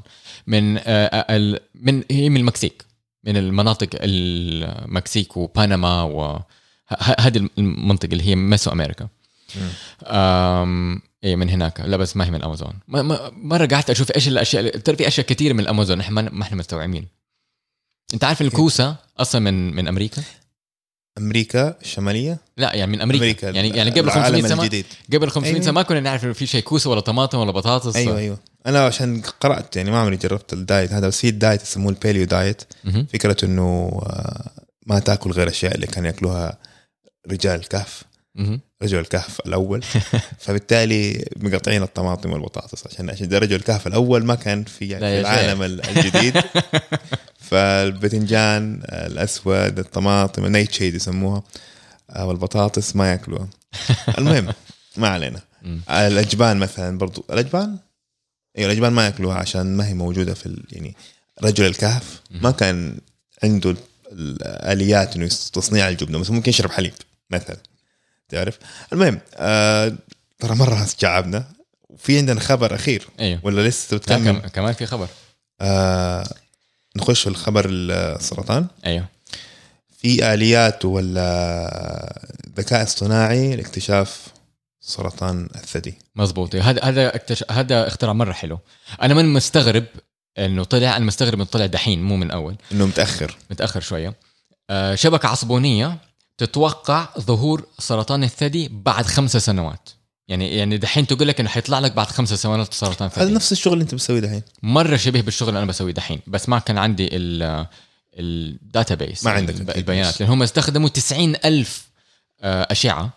من آه آه، ال من هي من المكسيك. من المناطق المكسيك وبنما و هذه المنطقة اللي هي ميسو أمريكا. إيه من هناك. لا بس ما هي من ما- مرة قعدت أشوف إيش الأشياء ترى في أشياء كثير من الامازون إحنا ما إحنا مستوعبين. أنت عارف الكوسة أصلا من من أمريكا؟ أمريكا الشمالية؟ لا يعني من أمريكا, أمريكا. يعني يعني قبل 500 العالم سنه الجديد. قبل 500 أيوة. سنة ما كنا نعرف إنه في شيء كوسة ولا طماطم ولا بطاطس. أيوه أيوه. أنا عشان قرأت يعني ما عمري جربت ال diet هذا بس هي ال diet يسموه ال paleo diet. فكرة إنه آه، ما تأكل غير الاشياء اللي كانوا يأكلوها رجال الكهف. رجل الكهف الأول. فبالتالي مقطعين الطماطم والبطاطس عشان عشان رجل الكهف الأول ما كان في يعني في العالم ال- الجديد. فالبتنجان الأسود الطماطم ال nightshade يسموها آه، والبطاطس ما يأكلوها. المهم ما علينا. الأجبان مثلا برضو الأجبان؟ أيوه الأجبان ما يأكلوها عشان ما هي موجودة في ال- يعني رجل الكهف. ما كان عنده ال- الاليات إنه تصنيع الجبنة بس ممكن يشرب حليب مثلا. تعرف؟ المهم آه ترى مرة تعبنا وفي عندنا خبر أخير. أيوه ولا لسه لا تكمل؟ كم- كمان في خبر. آه نخش في الخبر السرطان. أيوه. في آليات ولا ذكاء اصطناعي لاكتشاف سرطان الثدي. مزبوط هذا هذا اكتش... هذا اختراع مرة حلو. أنا من مستغرب إنه طلع أنا مستغرب إنه طلع دحين مو من أول. إنه متأخر. متأخر شوية. آه، شبكة عصبونية تتوقع ظهور سرطان الثدي بعد خمسة سنوات. يعني يعني دحين تقول لك إنه حيطلع لك بعد خمسة سنوات سرطان هذا ثدي نفس الشغل اللي أنت بتسويه دحين. مرة شبيه بالشغل اللي أنا بسويه دحين بس ما كان عندي ال ال database ما عندك الب- ال البيانات. لأن هم استخدموا 90 ألف آه، أشعة.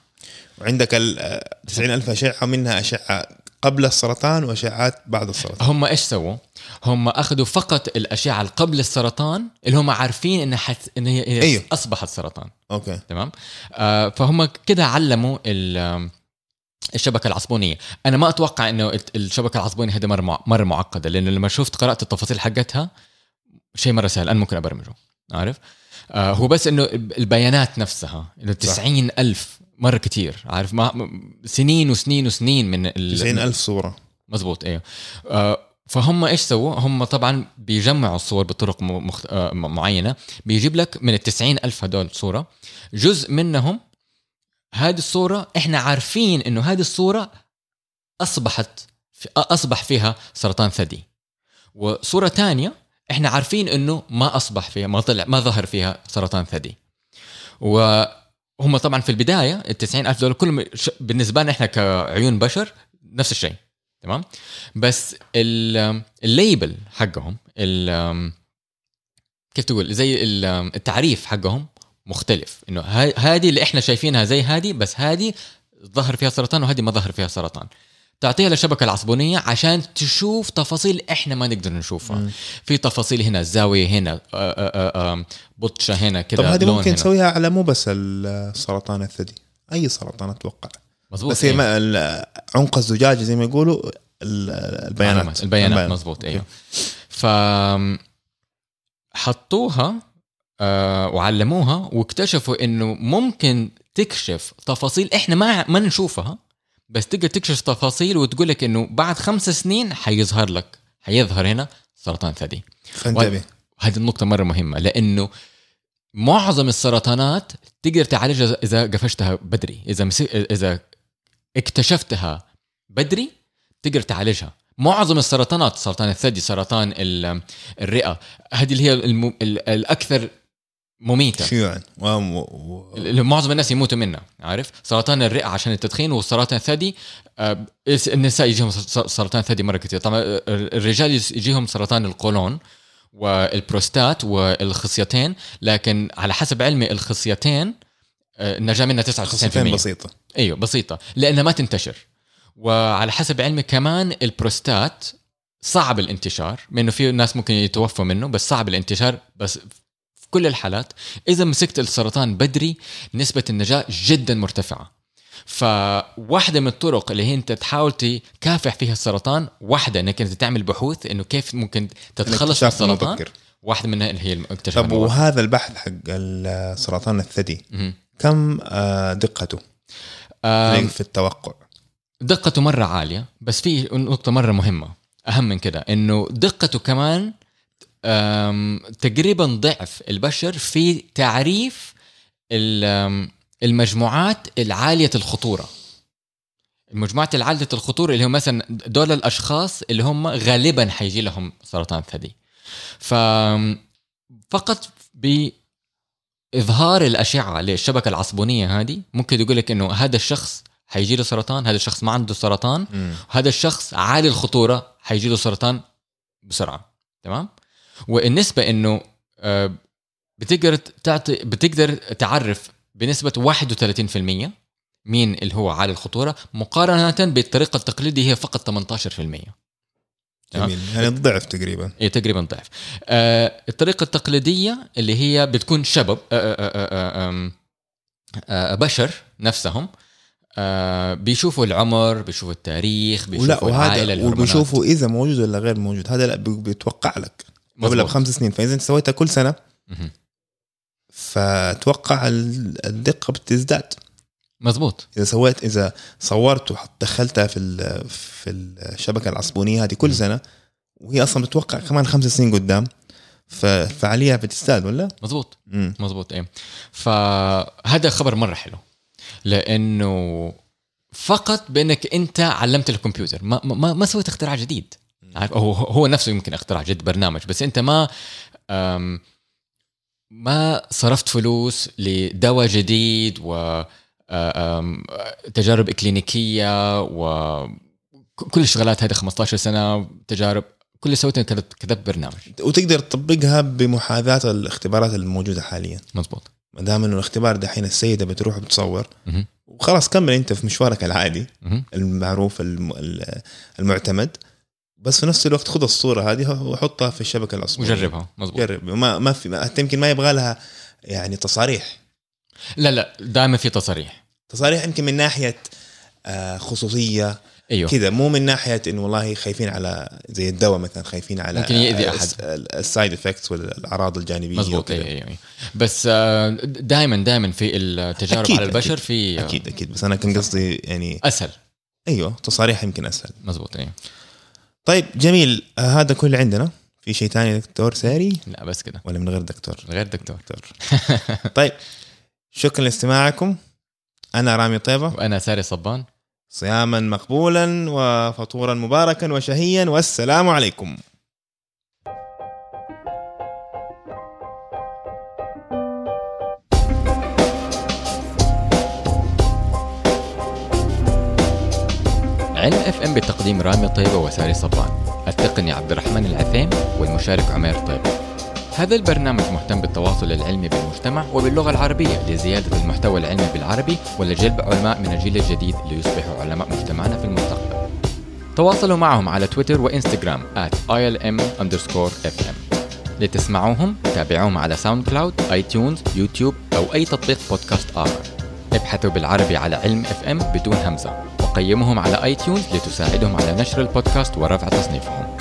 وعندك ال 90 ألف أشعة منها أشعة قبل السرطان وأشعات بعد السرطان. هم إيش سووا؟ هم أخذوا فقط الأشعة اللي قبل السرطان اللي هم عارفين إنها حت... ان هي أيوه. أصبحت سرطان. أوكي. تمام؟ آه فهم كده علموا ال- الشبكة العصبونية. أنا ما أتوقع إنه الشبكة العصبونية هذه مره مرة معقدة لأنه لما شفت قرات التفاصيل حقتها شيء مرة سهل أنا ممكن أبرمجه. عارف؟ آه هو بس إنه البيانات نفسها إنه 90 ألف مرة كتير عارف؟ ما سنين وسنين وسنين من ال- 90 ألف صورة. مزبوط أيوه آه فهم إيش سووا؟ هم طبعا بيجمعوا الصور بطرق مخت... آه معينة. بيجيب لك من ال 90 ألف هدول صورة. جزء منهم هذه الصورة إحنا عارفين إنه هذه الصورة أصبحت في... أصبح فيها سرطان ثدي. وصورة تانية إحنا عارفين إنه ما أصبح فيها ما طلع ما ظهر فيها سرطان ثدي. وهم طبعا في البداية ال 90 ألف دولار كلهم بالنسبة لنا إحنا كعيون بشر نفس الشيء تمام؟ بس ال- الليبل حقهم ال- كيف تقول؟ زي ال- التعريف حقهم مختلف إنه هذه اللي إحنا شايفينها زي هذه بس هذه ظهر فيها سرطان وهذه ما ظهر فيها سرطان. تعطيها للشبكة العصبونية عشان تشوف تفاصيل إحنا ما نقدر نشوفها مم. في تفاصيل هنا الزاوية هنا آه، آه، آه، بطشة هنا كذا طب هذه ممكن هنا. تسويها على مو بس السرطان الثدي أي سرطان أتوقع مزبوط بس هي إيه. عنق الزجاجة زي ما يقولوا ال- البيانات معلومات. البيانات مزبوط أيوه ف حطوها آه وعلموها واكتشفوا إنه ممكن تكشف تفاصيل إحنا ما ما نشوفها بس تقدر تكشف تفاصيل وتقول لك إنه بعد خمس سنين حيظهر لك حيظهر هنا سرطان ثدي. فانتبه. هذه النقطة مرة مهمة لأنه معظم السرطانات تقدر تعالجها إذا قفشتها بدري إذا مسي... إذا اكتشفتها بدري تقدر تعالجها. معظم السرطانات سرطان الثدي سرطان ال- الرئة هذه اللي هي الم... ال- الأكثر مميتة. شيوعا و... و... اللي معظم الناس يموتوا منها عارف؟ سرطان الرئة عشان التدخين وسرطان الثدي آه، النساء يجيهم سرطان ثدي مرة كثير. طبعا آه، الرجال يجيهم سرطان القولون والبروستات والخصيتين لكن على حسب علمي الخصيتين آه، النجاة منها 99% خصيتين بسيطة. أيوه بسيطة لأنها ما تنتشر. وعلى حسب علمي كمان البروستات صعب الانتشار لأنه في ناس ممكن يتوفوا منه بس صعب الانتشار بس كل الحالات إذا مسكت السرطان بدري نسبة النجاة جدا مرتفعة فواحدة من الطرق اللي هي أنت تحاول تكافح فيها السرطان واحدة إنك أنت تعمل بحوث إنه كيف ممكن تتخلص من السرطان المبكر. واحدة منها اللي هي الاكتشاف طب المبكر. وهذا البحث حق السرطان الثدي مهم. كم آه، دقته آم، في التوقع دقته مرة عالية بس في نقطة مرة مهمة أهم من كده إنه دقته كمان أم، تقريبا ضعف البشر في تعريف المجموعات العالية الخطورة. المجموعات العالية الخطورة اللي هم مثلا دول الأشخاص اللي هم غالبا حيجي لهم سرطان ثدي. فقط بإظهار الأشعة للشبكة العصبونية هذه ممكن يقول لك إنه هذا الشخص حيجي له سرطان هذا الشخص ما عنده سرطان مم. هذا الشخص عالي الخطورة حيجي له سرطان بسرعة تمام؟ والنسبة إنه آه، بتقدر تعطي بتقدر تعرف بنسبة 31% مين اللي هو عالي الخطورة مقارنة بالطريقة التقليدية هي فقط 18% تمام. جميل. يعني الضعف تقريبا. هي تقريبا ضعف. آه الطريقة التقليدية اللي هي بتكون شباب آه آم، آه بشر نفسهم آه بيشوفوا العمر بيشوفوا التاريخ بيشوفوا العائلة وهذا. وبيشوفوا إذا موجود ولا غير موجود. هذا لا بي- بيتوقع لك. قبلها مظبوط. بخمس سنين فإذا انت سويتها كل سنة. فتوقع ال- الدقة بتزداد مظبوط إذا سويت إذا صورت ودخلتها في في الشبكة العصبونية هذه كل سنة وهي أصلا بتوقع كمان خمس سنين قدام ففعالية بتزداد ولا؟ مظبوط مم. مظبوط إيه فهذا خبر مرة حلو لأنه فقط بأنك أنت علمت الكمبيوتر ما ما ما سويت اختراع جديد عارف هو هو نفسه يمكن اختراع جديد برنامج بس انت ما ما صرفت فلوس لدواء جديد و تجارب اكلينيكيه وكل الشغلات هذه 15 سنة تجارب كل اللي سويته كتبت كتبت برنامج وتقدر تطبقها بمحاذاة الاختبارات الموجودة حاليا مظبوط ما دام إنه الاختبار دحين السيدة بتروح بتصور. وخلاص كمل أنت في مشوارك العادي. المعروف الم- ال- المعتمد بس في نفس الوقت خذ الصورة هذه وحطها في الشبكة العصبية وجربها مظبوط. جرب. ما ما في ما يمكن ما يبغى لها يعني تصاريح. لا لا دائما في تصاريح. تصاريح يمكن من ناحية آه، خصوصية. أيوه. كذا مو من ناحية إنه والله خايفين على زي الدواء مثلا خايفين على ممكن يأذي أحد. ال side effects والأعراض الجانبية مظبوط. وكذا. اي اي اي بس دائما دائما في التجارب أكيد، على البشر أكيد. في آه، أكيد أكيد. بس أنا كان قصدي يعني أسهل. أيوه تصاريح يمكن أسهل. مظبوط اي طيب جميل. آه هذا كل اللي عندنا. في شيء ثاني دكتور ساري؟ لا بس كده. ولا من غير دكتور؟ غير دكتور. دكتور. طيب شكرا لاستماعكم. أنا رامي طيبة. وأنا ساري صبان. صياما مقبولا وفطورا مباركا وشهيا. والسلام عليكم. علم FM بتقديم رامي طيبة وساري صبان. التقني عبد الرحمن العثيم والمشارك عمير طيبة. هذا البرنامج مهتم بالتواصل العلمي بالمجتمع وباللغة العربية لزيادة المحتوى العلمي بالعربي ولجلب علماء من الجيل الجديد ليصبحوا علماء مجتمعنا في المستقبل. تواصلوا معهم على تويتر وإنستغرام at ilm fm لتسمعوهم تابعوهم على ساوند كلاود iTunes يوتيوب أو أي تطبيق بودكاست آخر. ابحثوا بالعربي على علم FM بدون همزة. وقيموهم على iTunes لتساعدهم على نشر البودكاست ورفع تصنيفهم.